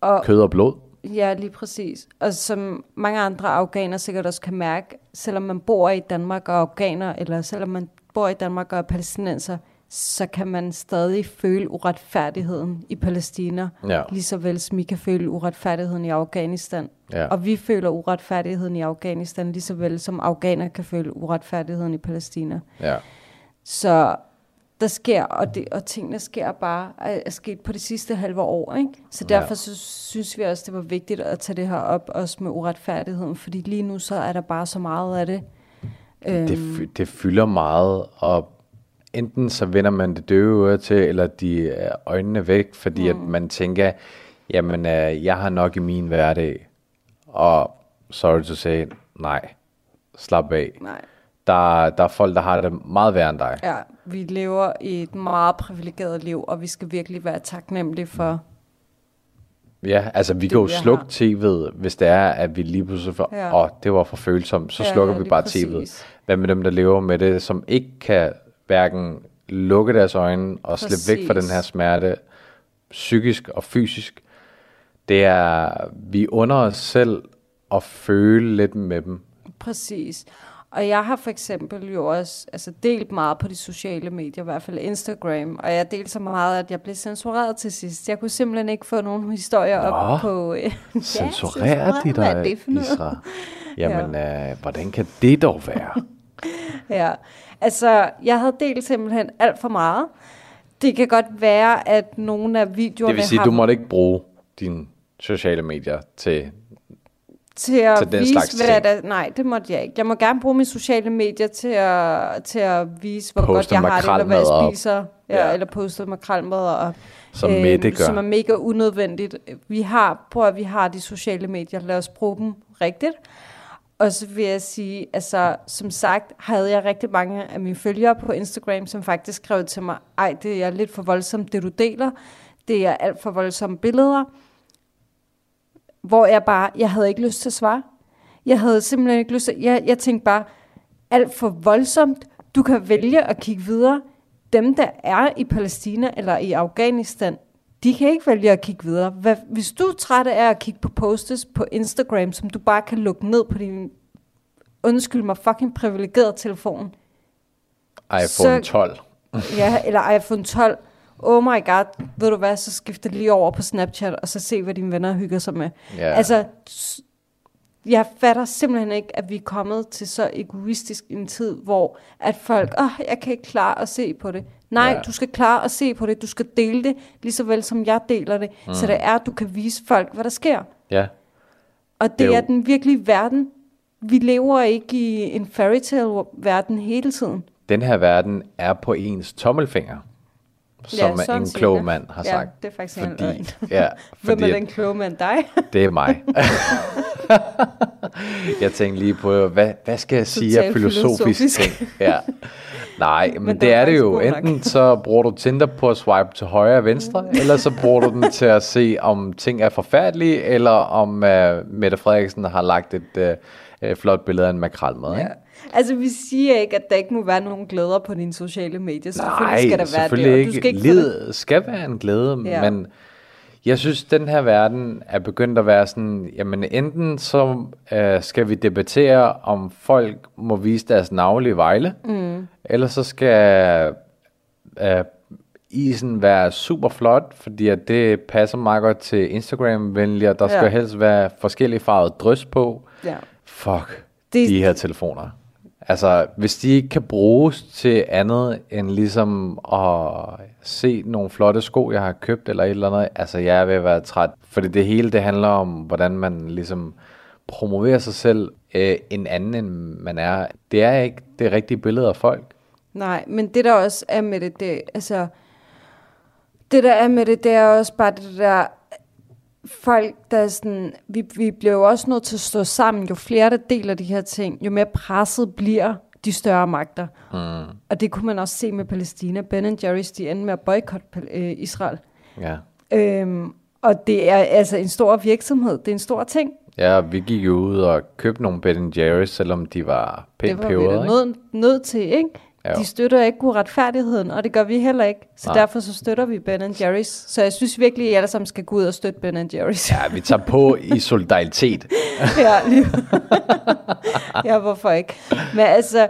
Og, Kød og blod. Ja, lige præcis. Og som mange andre afghanere sikkert også kan mærke, selvom man bor i Danmark og er afghaner, eller selvom man bor i Danmark og er palæstinenser, så kan man stadig føle uretfærdigheden i Palæstina, Ja. lige så vel som I kan føle uretfærdigheden i Afghanistan. Ja. Og vi føler uretfærdigheden i Afghanistan, lige så vel som afghaner kan føle uretfærdigheden i Palæstina. Ja. Så der sker, og, det, og tingene sker bare, er, sket på de sidste halve år. Ikke? Så Ja. derfor så synes vi også, det var vigtigt at tage det her op, også med uretfærdigheden, fordi lige nu så er der bare så meget af det. Det, Øhm, det fylder meget, og enten så vender man det døve øre til, eller de øjnene væk, fordi mm. at man tænker, jamen, øh, jeg har nok i min hverdag, og sorry to say, nej, slap af. Nej. Der, der er folk, der har det meget værre end dig. ja, vi lever i et meget privilegeret liv, og vi skal virkelig være taknemmelige for, Ja, altså vi Det, kan jo slukke tv'et, hvis det er, at vi lige pludselig får, Ja. åh, det var for følsomt, så Ja, slukker ja, vi bare præcis. tv'et. Hvad med dem, der lever med det, som ikke kan hverken lukke deres øjne og slippe væk fra den her smerte, psykisk og fysisk? Det er, vi under os selv at føle lidt med dem. Præcis. Og jeg har for eksempel jo også altså, delt meget på de sociale medier, i hvert fald Instagram, og jeg delte så meget, at jeg blev censureret til sidst. Jeg kunne simpelthen ikke få nogen historier op Nå, på... øh, ja, Censurerer de dig? Isra? Jamen, ja. øh, hvordan kan det dog være? Ja, altså jeg havde delt simpelthen alt for meget. Det kan godt være, at nogle af videoerne Det vil sige, har du måtte ikke bruge dine sociale medier til til at til vise, slags hvad ting. der... Nej, det måtte jeg ikke. Jeg må gerne bruge mine sociale medier til at, til at vise, hvor Poste godt jeg har det, eller hvad jeg makrelmad op. spiser. Ja, Ja. Eller poste makrelmad op. Som Mette gør. Som er mega unødvendigt. Vi har, prøv at vi har de sociale medier. Lad os bruge dem rigtigt. Og så vil jeg sige, altså som sagt, havde jeg rigtig mange af mine følgere på Instagram, som faktisk skrev til mig, ej, det er lidt for voldsomt, det du deler. Det er alt for voldsomme billeder. Hvor jeg bare, jeg havde ikke lyst til at svare. Jeg havde simpelthen ikke lyst til, jeg, jeg tænkte bare, alt for voldsomt. Du kan vælge at kigge videre. Dem, der er i Palæstina eller i Afghanistan, de kan ikke vælge at kigge videre. Hvad, hvis du er træt af at kigge på posts på Instagram, som du bare kan lukke ned på din undskyld mig, fucking privilegeret telefon. iPhone Så- 12. Ja, eller iPhone 12. Oh my god, ved du hvad, så skift det lige over på Snapchat, og så se, hvad dine venner hygger sig med. Ja. Altså, jeg fatter simpelthen ikke, at vi er kommet til så egoistisk en tid, hvor at folk, åh, oh, jeg kan ikke klare at se på det. Nej, Ja. du skal klare at se på det. Du skal dele det, lige så vel som jeg deler det. Mm. Så det er, at du kan vise folk, hvad der sker. Ja. Og det, Det er er den virkelige verden. Vi lever ikke i en fairy tale verden hele tiden. Den her verden er på ens tommelfinger, som sådan en klog mand har Ja, sagt. det er faktisk en løgn. ja, Hvem fordi er at- den kloge mand dig? Det er mig. jeg tænkte lige på, hvad, hvad skal jeg sige af filosofisk filosofisk. ting? Ja. Nej, men, men det er er det jo. nok. Enten så bruger du Tinder på at swipe til højre og venstre, eller så bruger du den til at se, om ting er forfærdelige, eller om uh, Mette Frederiksen har lagt et uh, flot billede af en makrelmad. Ikke? Altså, vi siger ikke, at der ikke må være nogen glæder på dine sociale medier. Selvfølgelig Nej, skal der være selvfølgelig det, ikke. du skal ikke. Livet skal være en glæde, Ja. men jeg synes, den her verden er begyndt at være sådan, jamen enten så øh, skal vi debattere, om folk må vise deres navle i Vejle, Mm. eller så skal øh, isen være super flot, fordi at det passer meget godt til Instagram-venlige, og der Ja. skal helst være forskellige farvet drys på. Ja. Fuck Det- de her telefoner. Altså, hvis de ikke kan bruges til andet end ligesom at se nogle flotte sko, jeg har købt eller et eller andet, altså jeg er ved at være træt. Fordi det hele, det handler om, hvordan man ligesom promoverer sig selv øh, en anden, end man er. Det er ikke det rigtige billede af folk. Nej, men det der også er med det, det altså, det der er med det, det er også bare det der, folk, der er sådan, vi, vi bliver jo også nødt til at stå sammen, jo flere der deler de her ting, jo mere presset bliver de større magter. Mm. Og det kunne man også se med Palæstina. Ben Jerry's, de endte med at boykotte øh, Israel. Ja. Øhm, og det er altså en stor virksomhed, det er en stor ting. Ja, vi gik jo ud og købte nogle Ben Jerry's, selvom de var Det pænt var vi nødt, nødt til, ikke? Ja. De støtter ikke uretfærdigheden, og det gør vi heller ikke. Så Nej. derfor så støtter vi Ben Jerry's. Så jeg synes virkelig, at I alle sammen skal gå ud og støtte Ben Jerry's. Ja, vi tager på i solidaritet. ja, lige. ja, hvorfor ikke? Men altså,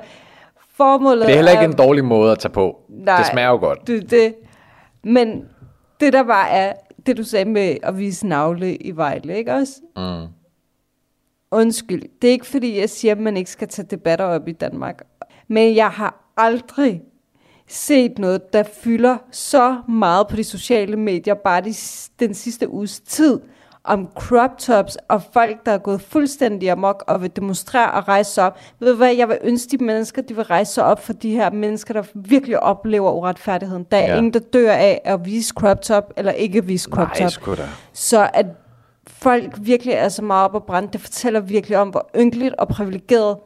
formålet Det er heller ikke en dårlig måde at tage på. Nej, det smager jo godt. Det, det. Men det der bare er, det du sagde med at vise navle i Vejle, ikke også? Mm. Undskyld, det er ikke fordi, jeg siger, at man ikke skal tage debatter op i Danmark. Men jeg har aldrig set noget, der fylder så meget på de sociale medier, bare de, den sidste uges tid, om crop tops og folk, der er gået fuldstændig amok og vil demonstrere og rejse sig op. Ved du hvad, jeg vil ønske de mennesker, de vil rejse sig op for de her mennesker, der virkelig oplever uretfærdigheden. Der er Ja. ingen, der dør af at vise crop top eller ikke vise crop Nej, top. sgu da. Så at folk virkelig er så meget op at brænde, det fortæller virkelig om, hvor ynkeligt og privilegeret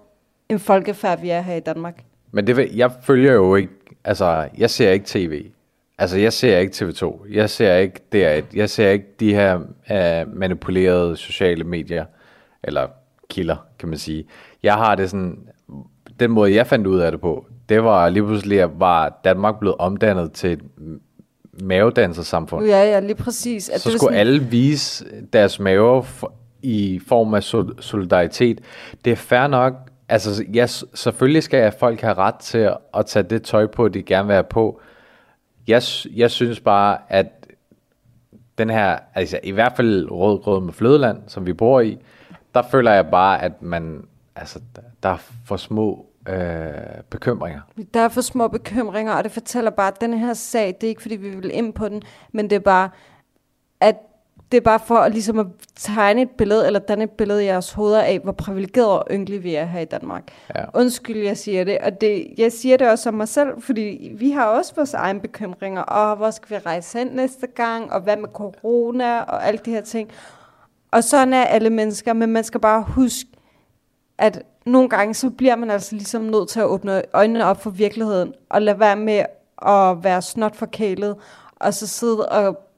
en folkefærd vi er her i Danmark. Men det, jeg følger jo ikke, altså jeg ser ikke tv. Altså jeg ser ikke TV2. Jeg ser ikke DR1. Jeg ser ikke de her uh, manipulerede sociale medier, eller kilder, kan man sige. Jeg har det sådan, den måde jeg fandt ud af det på, det var lige pludselig, var Danmark blevet omdannet til et mavedansersamfund. Ja, ja, lige præcis. At så det skulle sådan- alle vise deres maver for, i form af sol- solidaritet. Det er fair nok. Altså, ja, selvfølgelig skal folk have ret til at, tage det tøj på, de gerne vil have på. Jeg, jeg synes bare, at den her, altså i hvert fald rød grød med flødeland, som vi bor i, der føler jeg bare, at man, altså, der er for små øh, bekymringer. Der er for små bekymringer, og det fortæller bare, at den her sag, det er ikke fordi, vi vil ind på den, men det er bare, at det er bare for at, ligesom at tegne et billede, eller danne et billede i jeres hoveder af, hvor privilegeret og ynkelige vi er her i Danmark. Ja. Undskyld, jeg siger det, og det, jeg siger det også om mig selv, fordi vi har også vores egne bekymringer, og hvor skal vi rejse hen næste gang, og hvad med corona, og alle de her ting. Og sådan er alle mennesker, men man skal bare huske, at nogle gange, så bliver man altså ligesom nødt til at åbne øjnene op for virkeligheden, og lade være med at være snot forkælet, og så sidde og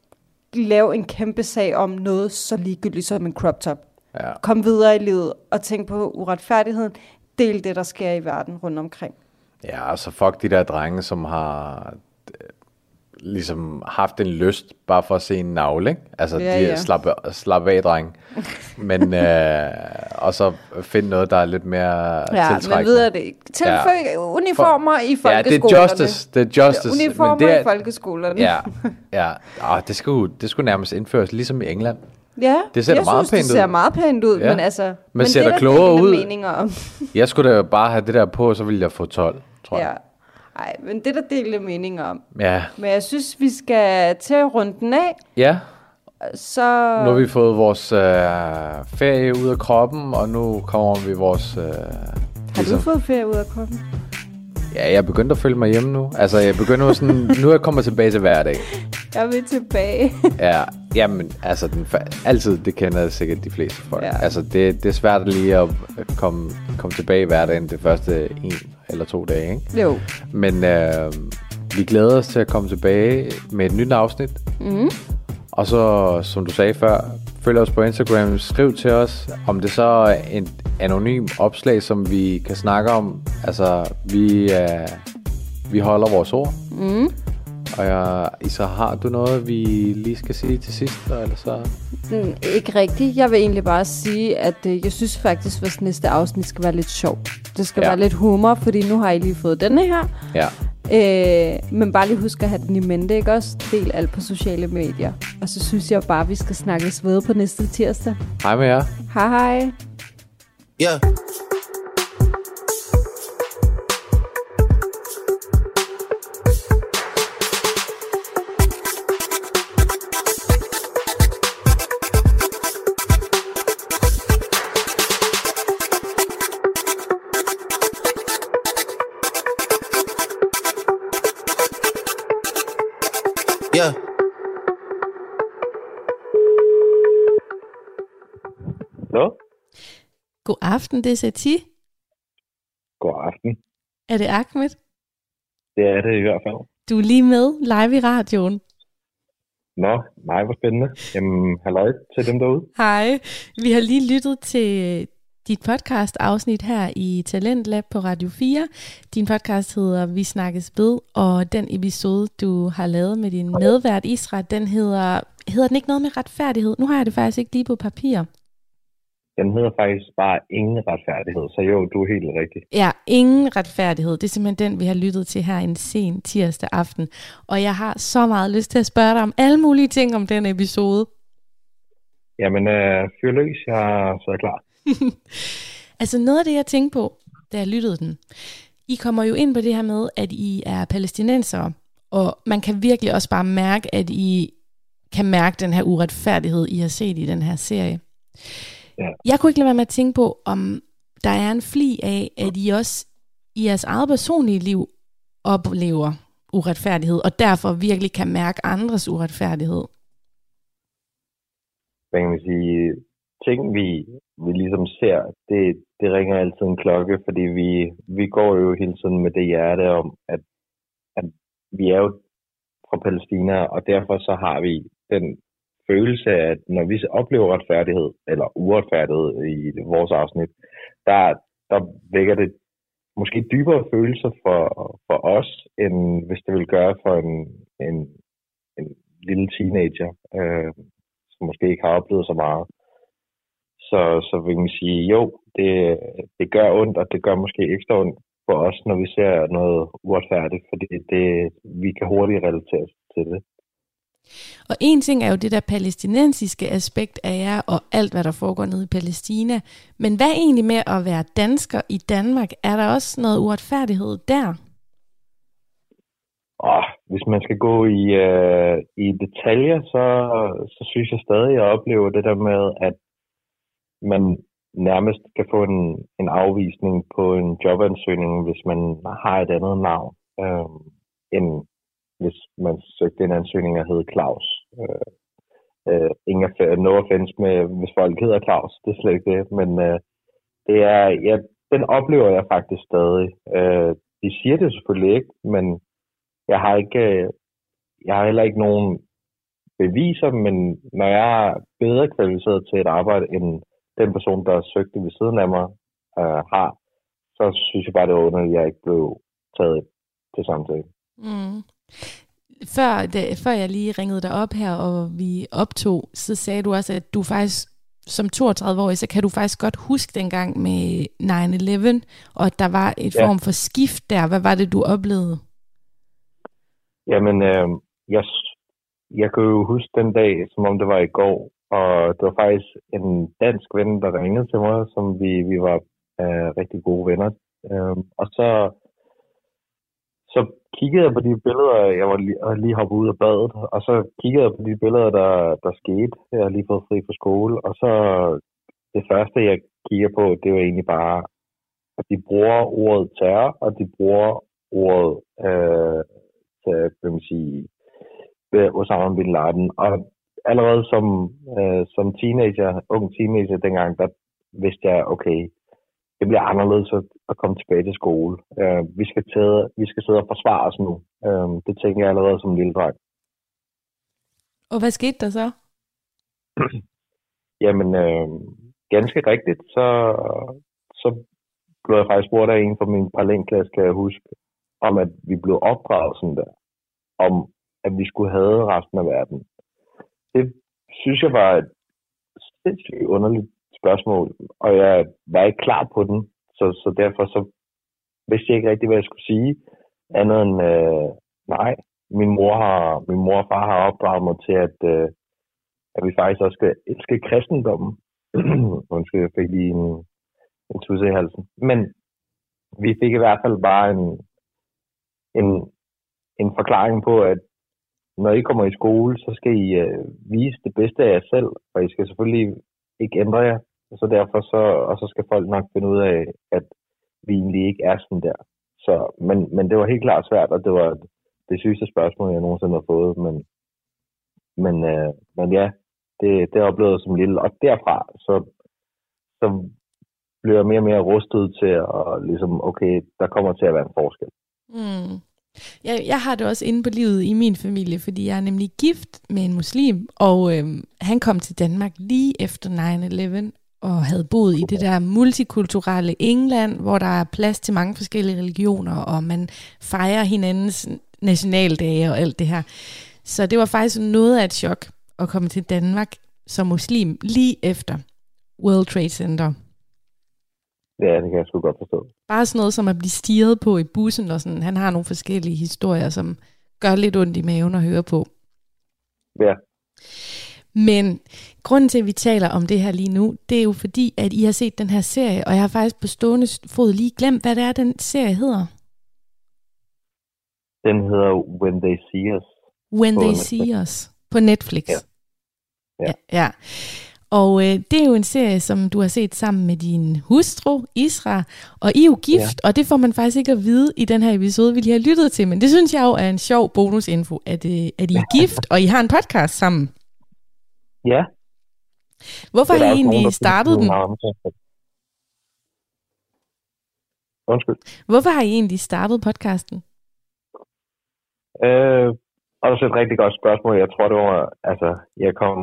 lave en kæmpe sag om noget så ligegyldigt som en crop top. Ja. Kom videre i livet og tænk på uretfærdigheden. Del det, der sker i verden rundt omkring. Ja, altså fuck de der drenge, som har ligesom haft en lyst bare for at se en navle, ikke? Altså, Ja, de ja. slap, slap af, dreng. Men, øh, og så finde noget, der er lidt mere Ja, men tiltrækkende. ved det ikke. Tilføj ja. uniformer i Ja, det folkeskolerne. er justice. Det er justice. Uniformer men det er, i folkeskolerne. Ja, ja. Oh, det, skulle, det skulle nærmest indføres, ligesom i England. ja Det ser jeg meget synes, pænt det ser ud. meget pænt ud, Ja. men altså... Men men ser det er der klogere ud? meninger om. Jeg skulle da bare have det der på, så ville jeg få 12, tror jeg. ja. Ej, men det er der delte meninger om. Ja. Men jeg synes, vi skal til at runde den af, Ja, så... nu har vi fået vores øh, ferie ud af kroppen, og nu kommer vi vores... Øh, Har du fået ferie ud af kroppen? Ja, jeg er begyndt at følge mig hjemme nu. Altså, jeg begynder sådan... nu er jeg kommet tilbage til hverdag. Jeg vil tilbage. Ja, jamen, altså, den, altid, det kender sikkert de fleste folk. Ja. Altså, det, det er svært lige at komme, komme tilbage i hverdagen det første en eller to dage, ikke? Jo. Men øh, vi glæder os til at komme tilbage med et nyt afsnit. Mm. Og så, som du sagde før, følg os på Instagram, skriv til os, om det så er en anonym opslag, som vi kan snakke om. Altså, vi, øh, vi holder vores ord. Mm. Og jeg, så har du noget, vi lige skal sige til sidst, eller så? Mm, ikke rigtigt. Jeg vil egentlig bare sige, at øh, jeg synes faktisk, at vores næste afsnit skal være lidt sjov. Det skal ja. Ja. være lidt humor, fordi nu har I lige fået denne her. Ja. Øh, men bare lige husk at have den i mente, ikke også? Del alt på sociale medier. Og så synes jeg bare, at vi skal snakkes ved på næste tirsdag. Hej med jer. Hej hej. Yeah. Yeah. Aften, det er Sati. God aften. Er det Ahmed? Det er det i hvert fald. Du er lige med live i radioen. Nå, nej, hvor spændende. Jamen, halløj til dem derude. Hej. Vi har lige lyttet til dit podcast afsnit her i Talentlab på Radio 4. Din podcast hedder Vi snakkes ved, og den episode, du har lavet med din medvært Israel, den hedder, hedder den ikke noget med retfærdighed? Nu har jeg det faktisk ikke lige på papir. Den hedder faktisk bare ingen retfærdighed, så jo, du er helt rigtig. Ja, ingen retfærdighed. Det er simpelthen den, vi har lyttet til her en sen tirsdag aften. Og jeg har så meget lyst til at spørge dig om alle mulige ting om den episode. Jamen, øh, fyr løs, jeg så er klar. Altså noget af det, jeg tænkte på, da jeg lyttede den, I kommer jo ind på det her med, at I er palæstinensere, og man kan virkelig også bare mærke, at I kan mærke den her uretfærdighed, I har set i den her serie. Ja. Jeg kunne ikke lade være med at tænke på, om der er en fli af, at I også i jeres eget personlige liv oplever uretfærdighed, og derfor virkelig kan mærke andres uretfærdighed. Hvad kan man sige? Ting, vi, vi ligesom ser, det, det ringer altid en klokke, fordi vi, vi går jo hele tiden med det hjerte om, at, at vi er jo fra Palæstina, og derfor så har vi den følelse af, at når vi oplever retfærdighed, eller uretfærdighed i vores afsnit, der, der vækker det måske dybere følelser for, for os, end hvis det vil gøre for en, en, en lille teenager, øh, som måske ikke har oplevet så meget. Så, så vil man sige, jo, det, det gør ondt, og det gør måske ekstra ondt for os, når vi ser noget uretfærdigt, fordi det, vi kan hurtigt relatere til det. Og en ting er jo det der palæstinensiske aspekt af jer, og alt, hvad der foregår nede i Palæstina. Men hvad egentlig med at være dansker i Danmark? Er der også noget uretfærdighed der? Oh, hvis man skal gå i, øh, i detaljer, så, så synes jeg stadig, at jeg oplever det der med, at man nærmest kan få en, en afvisning på en jobansøgning, hvis man har et andet navn, øh, end hvis man søgte en ansøgning, der hed Claus. Øh, øh, ingen af, no offense med, hvis folk hedder Claus, det er slet ikke det, men øh, det er, ja, den oplever jeg faktisk stadig. Øh, de siger det selvfølgelig ikke, men jeg har ikke, øh, jeg har heller ikke nogen beviser, men når jeg er bedre kvalificeret til et arbejde, end den person, der søgte ved siden af mig, øh, har, så synes jeg bare, det var underligt, at jeg ikke blev taget til samtale. Mm før, det, før jeg lige ringede dig op her, og vi optog, så sagde du også, at du faktisk som 32-årig, så kan du faktisk godt huske dengang med 9-11, og at der var et Ja. form for skift der. Hvad var det, du oplevede? Jamen, øh, jeg, jeg kan jo huske den dag, som om det var i går, og det var faktisk en dansk ven, der ringede til mig, som vi, vi var øh, rigtig gode venner. Øh, og så, så kiggede jeg på de billeder, jeg var lige, jeg lige hoppet ud af badet, og så kiggede jeg på de billeder, der, der skete. Jeg har lige fået fri fra skole, og så det første, jeg kigger på, det var egentlig bare, at de bruger ordet terror, og de bruger ordet øh, til, hvad man sige, ved Osama Bin Laden. Og allerede som, øh, som teenager, ung teenager dengang, der vidste jeg, okay, det bliver anderledes at, at komme tilbage til skole. Øh, vi, skal tage, vi skal sidde og forsvare os nu. Øh, det tænker jeg allerede som lille dreng. Og hvad skete der så? Jamen, øh, ganske rigtigt, så, så blev jeg faktisk spurgt af en fra min parallelklasse, kan jeg huske, om at vi blev opdraget sådan der, om at vi skulle have resten af verden. Det synes jeg var et sindssygt underligt spørgsmål, og jeg var ikke klar på den, så, så derfor så vidste jeg ikke rigtig, hvad jeg skulle sige, andet end øh, nej, min mor, har, min mor og far har opdraget mig til, at, øh, at vi faktisk også skal elske kristendommen. Undskyld, jeg fik lige en, en tusse i halsen. Men vi fik i hvert fald bare en, en, en forklaring på, at når I kommer i skole, så skal I øh, vise det bedste af jer selv, og I skal selvfølgelig ikke ændre jer. Og så derfor så, og så skal folk nok finde ud af, at vi egentlig ikke er sådan der. Så, men, men det var helt klart svært, og det var det sygeste spørgsmål, jeg nogensinde har fået. Men, men, øh, men ja, det, det oplevede jeg som lille. Og derfra, så, så blev jeg mere og mere rustet til at ligesom, okay, der kommer til at være en forskel. Mm. Jeg, jeg har det også inde på livet i min familie, fordi jeg er nemlig gift med en muslim, og øh, han kom til Danmark lige efter 9-11, og havde boet i det der multikulturelle England, hvor der er plads til mange forskellige religioner, og man fejrer hinandens nationaldage og alt det her. Så det var faktisk noget af et chok at komme til Danmark som muslim lige efter World Trade Center. Ja, det kan jeg sgu godt forstå. Bare sådan noget som at blive stiget på i bussen, og sådan. han har nogle forskellige historier, som gør lidt ondt i maven at høre på. Ja. Men grunden til, at vi taler om det her lige nu, det er jo fordi, at I har set den her serie, og jeg har faktisk på stående fod lige glemt, hvad det er, den serie hedder. Den hedder When They See Us. When They Netflix. See Us på Netflix. Ja. Ja. ja. Og øh, det er jo en serie, som du har set sammen med din hustru, Isra, og I er jo gift, ja. og det får man faktisk ikke at vide i den her episode, vi lige har lyttet til, men det synes jeg jo er en sjov bonusinfo, at, øh, at I er gift, og I har en podcast sammen. Ja. Hvorfor Det er har I nogen, egentlig synes, startet den? Undskyld. Hvorfor har I egentlig startet podcasten? Øh, også et rigtig godt spørgsmål. Jeg tror, det var, altså, jeg kom,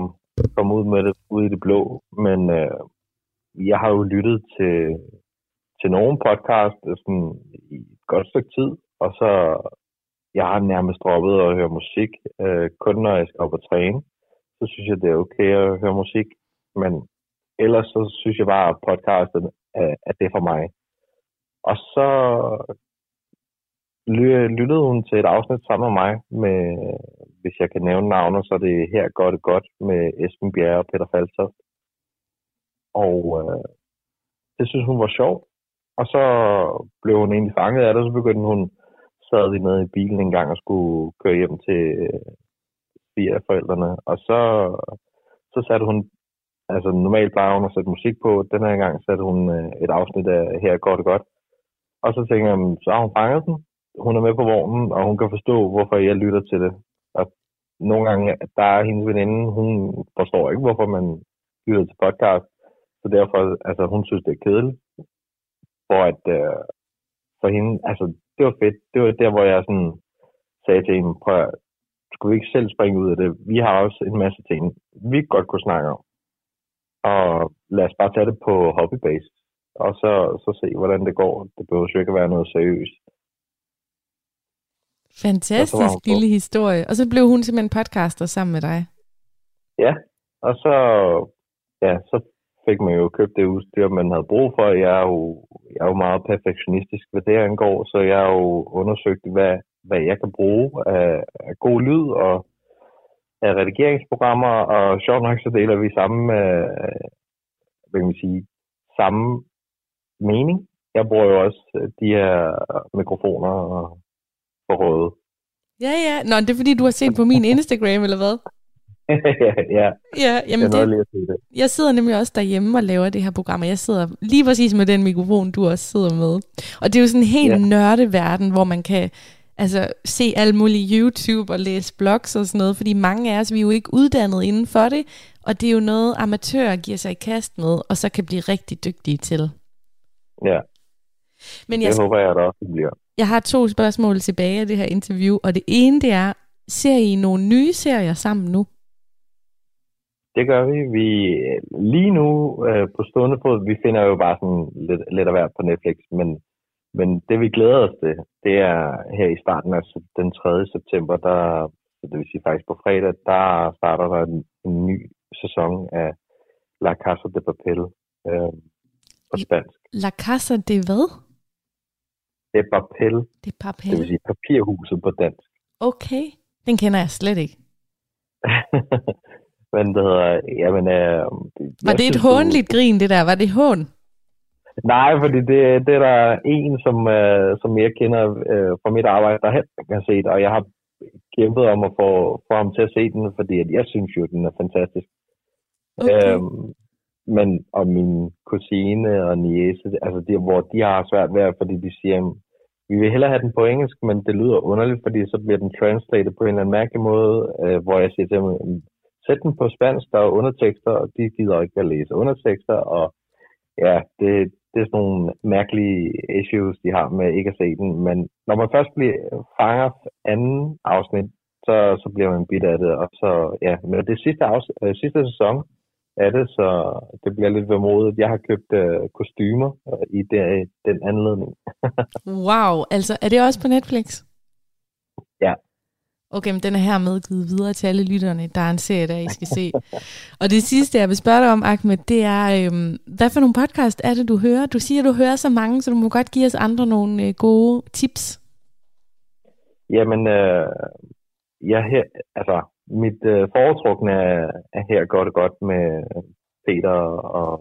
kom ud med det ude i det blå, men øh, jeg har jo lyttet til, til nogle podcast sådan, i et godt stykke tid, og så jeg har nærmest droppet at høre musik, øh, kun når jeg skal op og træne. Så synes jeg, det er okay at høre musik, men ellers så synes jeg bare, at podcasten er, det for mig. Og så lyttede hun til et afsnit sammen med mig, med, hvis jeg kan nævne navnet, så er det her går det godt med Esben Bjerre og Peter Falsoft. Og øh, det synes hun var sjovt. Og så blev hun egentlig fanget af det, og så begyndte hun, sad vi med i bilen en gang og skulle køre hjem til øh, øh, forældrene. Og så, så satte hun, altså normalt plejer hun at sætte musik på, den her gang satte hun øh, et afsnit af her godt det godt. Og så tænker jeg, så har hun fanget den. Hun er med på vognen, og hun kan forstå, hvorfor jeg lytter til det. Og nogle gange, der er hendes veninde, hun forstår ikke, hvorfor man lytter til podcast. Så derfor, altså hun synes, det er kedeligt. For at, øh, for hende, altså det var fedt. Det var der, hvor jeg sådan sagde til hende, prøv at, skulle vi ikke selv springe ud af det? Vi har også en masse ting, vi godt kunne snakke om. Og lad os bare tage det på hobbybase. Og så, så se, hvordan det går. Det behøver jo ikke at være noget seriøst. Fantastisk lille historie. Og så blev hun simpelthen podcaster sammen med dig. Ja, og så, ja, så fik man jo købt det udstyr, man havde brug for. Jeg er jo, jeg er jo meget perfektionistisk, hvad det angår, så jeg har jo undersøgt, hvad, hvad jeg kan bruge af, af god lyd og af redigeringsprogrammer, og sjovt nok så deler vi samme, øh, hvad kan man sige, samme mening. Jeg bruger jo også de her mikrofoner for rådet. Ja, ja. Nå, det er fordi, du har set på min Instagram, eller hvad? ja, ja. Ja, jamen jeg, det, det. jeg sidder nemlig også derhjemme og laver det her program, og jeg sidder lige præcis med den mikrofon, du også sidder med. Og det er jo sådan en helt ja. nørdeverden, hvor man kan altså, se alt muligt YouTube og læse blogs og sådan noget, fordi mange af os, vi er jo ikke uddannet inden for det, og det er jo noget, amatører giver sig i kast med, og så kan blive rigtig dygtige til. Ja, Men det jeg, håber jeg da også, det bliver. jeg har to spørgsmål tilbage af det her interview, og det ene det er, ser I nogle nye serier sammen nu? Det gør vi. Vi lige nu øh, på stående fod, vi finder jo bare sådan lidt, lidt af hvert på Netflix, men, men det vi glæder os til, det er her i starten af den 3. september, der, det vil sige faktisk på fredag, der starter der en, en ny sæson af La Casa de Papel øh, på spansk. La Casa de hvad? Det er Papel. Det er Papel. Det vil sige papirhuset på dansk. Okay, den kender jeg slet ikke. Men det hedder, jamen... Øh, Var det et hånligt du... grin, det der? Var det hån? Nej, fordi det, det er der en, som, øh, som jeg kender øh, fra mit arbejde, der har set, og jeg har kæmpet om at få, få ham til at se den, fordi at jeg synes jo, den er fantastisk. Okay. Øhm, men og min kusine og niece, altså de, hvor de har svært ved, fordi de siger, vi vil hellere have den på engelsk, men det lyder underligt, fordi så bliver den translated på en eller anden mærkelig måde, øh, hvor jeg siger til dem, sæt den på spansk, der er undertekster, og de gider ikke at læse undertekster, og ja, det, det er sådan nogle mærkelige issues, de har med ikke at se den, men når man først bliver fanger anden afsnit, så, så bliver man bidt af det, og så, ja, men det sidste, afs- øh, sidste sæson af det, så det bliver lidt vemodigt. Jeg har købt øh, kostymer øh, i det, den anledning. wow, altså er det også på Netflix? Ja. Okay, men den er hermed givet videre til alle lytterne. Der er en serie, der I skal se. og det sidste, jeg vil spørge dig om, Ahmed, det er, øhm, hvad for nogle podcast er det, du hører? Du siger, du hører så mange, så du må godt give os andre nogle øh, gode tips. Jamen, øh, jeg her, altså, mit øh, foretrukne er, er her godt og godt med Peter og,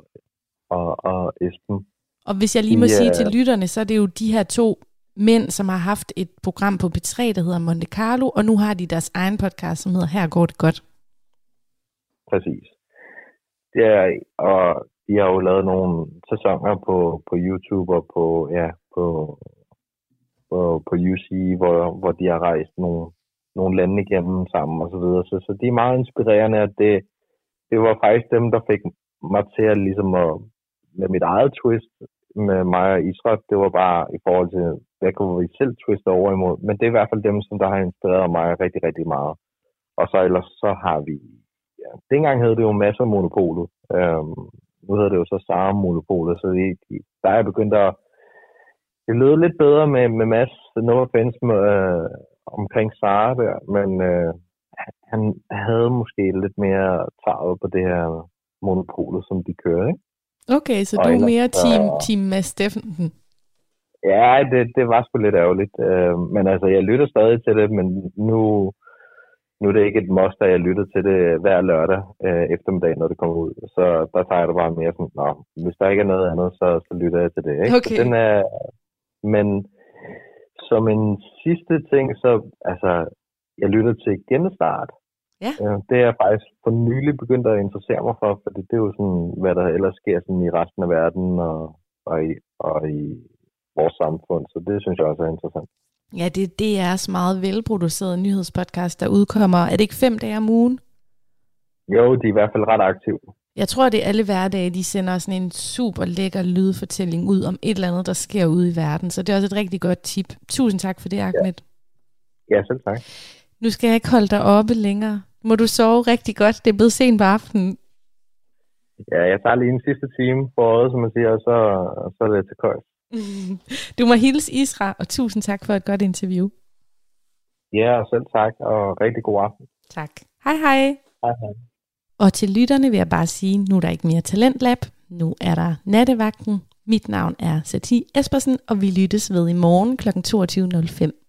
og, og Esben. Og hvis jeg lige må de, sige til lytterne, så er det jo de her to mænd, som har haft et program på P3, der hedder Monte Carlo, og nu har de deres egen podcast, som hedder Her går det godt. Præcis. Det er, og de har jo lavet nogle sæsoner på, på YouTube og på, ja, på, på, på UC, hvor, hvor de har rejst nogle, nogle lande igennem sammen og så videre. Så, så de er meget inspirerende, at det, det var faktisk dem, der fik mig til at ligesom at, med mit eget twist med mig og Israel, det var bare i forhold til, hvad kunne vi selv twiste over imod. Men det er i hvert fald dem, som der har inspireret mig rigtig, rigtig meget. Og så ellers så har vi, ja, dengang havde det jo masser af monopolet. Øhm, nu hedder det jo så Sara monopolet, så de, de, der er begyndt at, det lød lidt bedre med, med Mads, no offense, med, øh, omkring Sara der, men øh, han havde måske lidt mere taget på det her monopolet, som de kører, ikke? Okay, så og du er mere team, team Mads Steffensen? Ja, det, det var sgu lidt ærgerligt. Øh, men altså, jeg lytter stadig til det, men nu, nu er det ikke et must, at jeg lytter til det hver lørdag øh, eftermiddag, når det kommer ud. Så der tager jeg det bare mere sådan, Nå, hvis der ikke er noget andet, så, så lytter jeg til det. Ikke? Okay. Så den er, men som en sidste ting, så altså, jeg lytter til Genstart. Ja. Øh, det er jeg faktisk for nylig begyndt at interessere mig for, for det er jo sådan, hvad der ellers sker sådan i resten af verden og, og, i, og i vores samfund. Så det synes jeg også er interessant. Ja, det er DR's meget velproducerede nyhedspodcast, der udkommer. Er det ikke fem dage om ugen? Jo, de er i hvert fald ret aktive. Jeg tror, det er alle hverdage, de sender sådan en super lækker lydfortælling ud om et eller andet, der sker ude i verden. Så det er også et rigtig godt tip. Tusind tak for det, Ahmed. Ja, ja selv tak. Nu skal jeg ikke holde dig oppe længere. Må du sove rigtig godt. Det er blevet sent på aftenen. Ja, jeg tager lige en sidste time på året, som man siger, og så, så er det til køjs. du må hilse Isra, og tusind tak for et godt interview. Ja, og selv tak, og rigtig god aften. Tak. Hej hej. Hej hej. Og til lytterne vil jeg bare sige, nu er der ikke mere Talentlab. Nu er der Nattevagten. Mit navn er Sati Espersen, og vi lyttes ved i morgen kl. 22.05.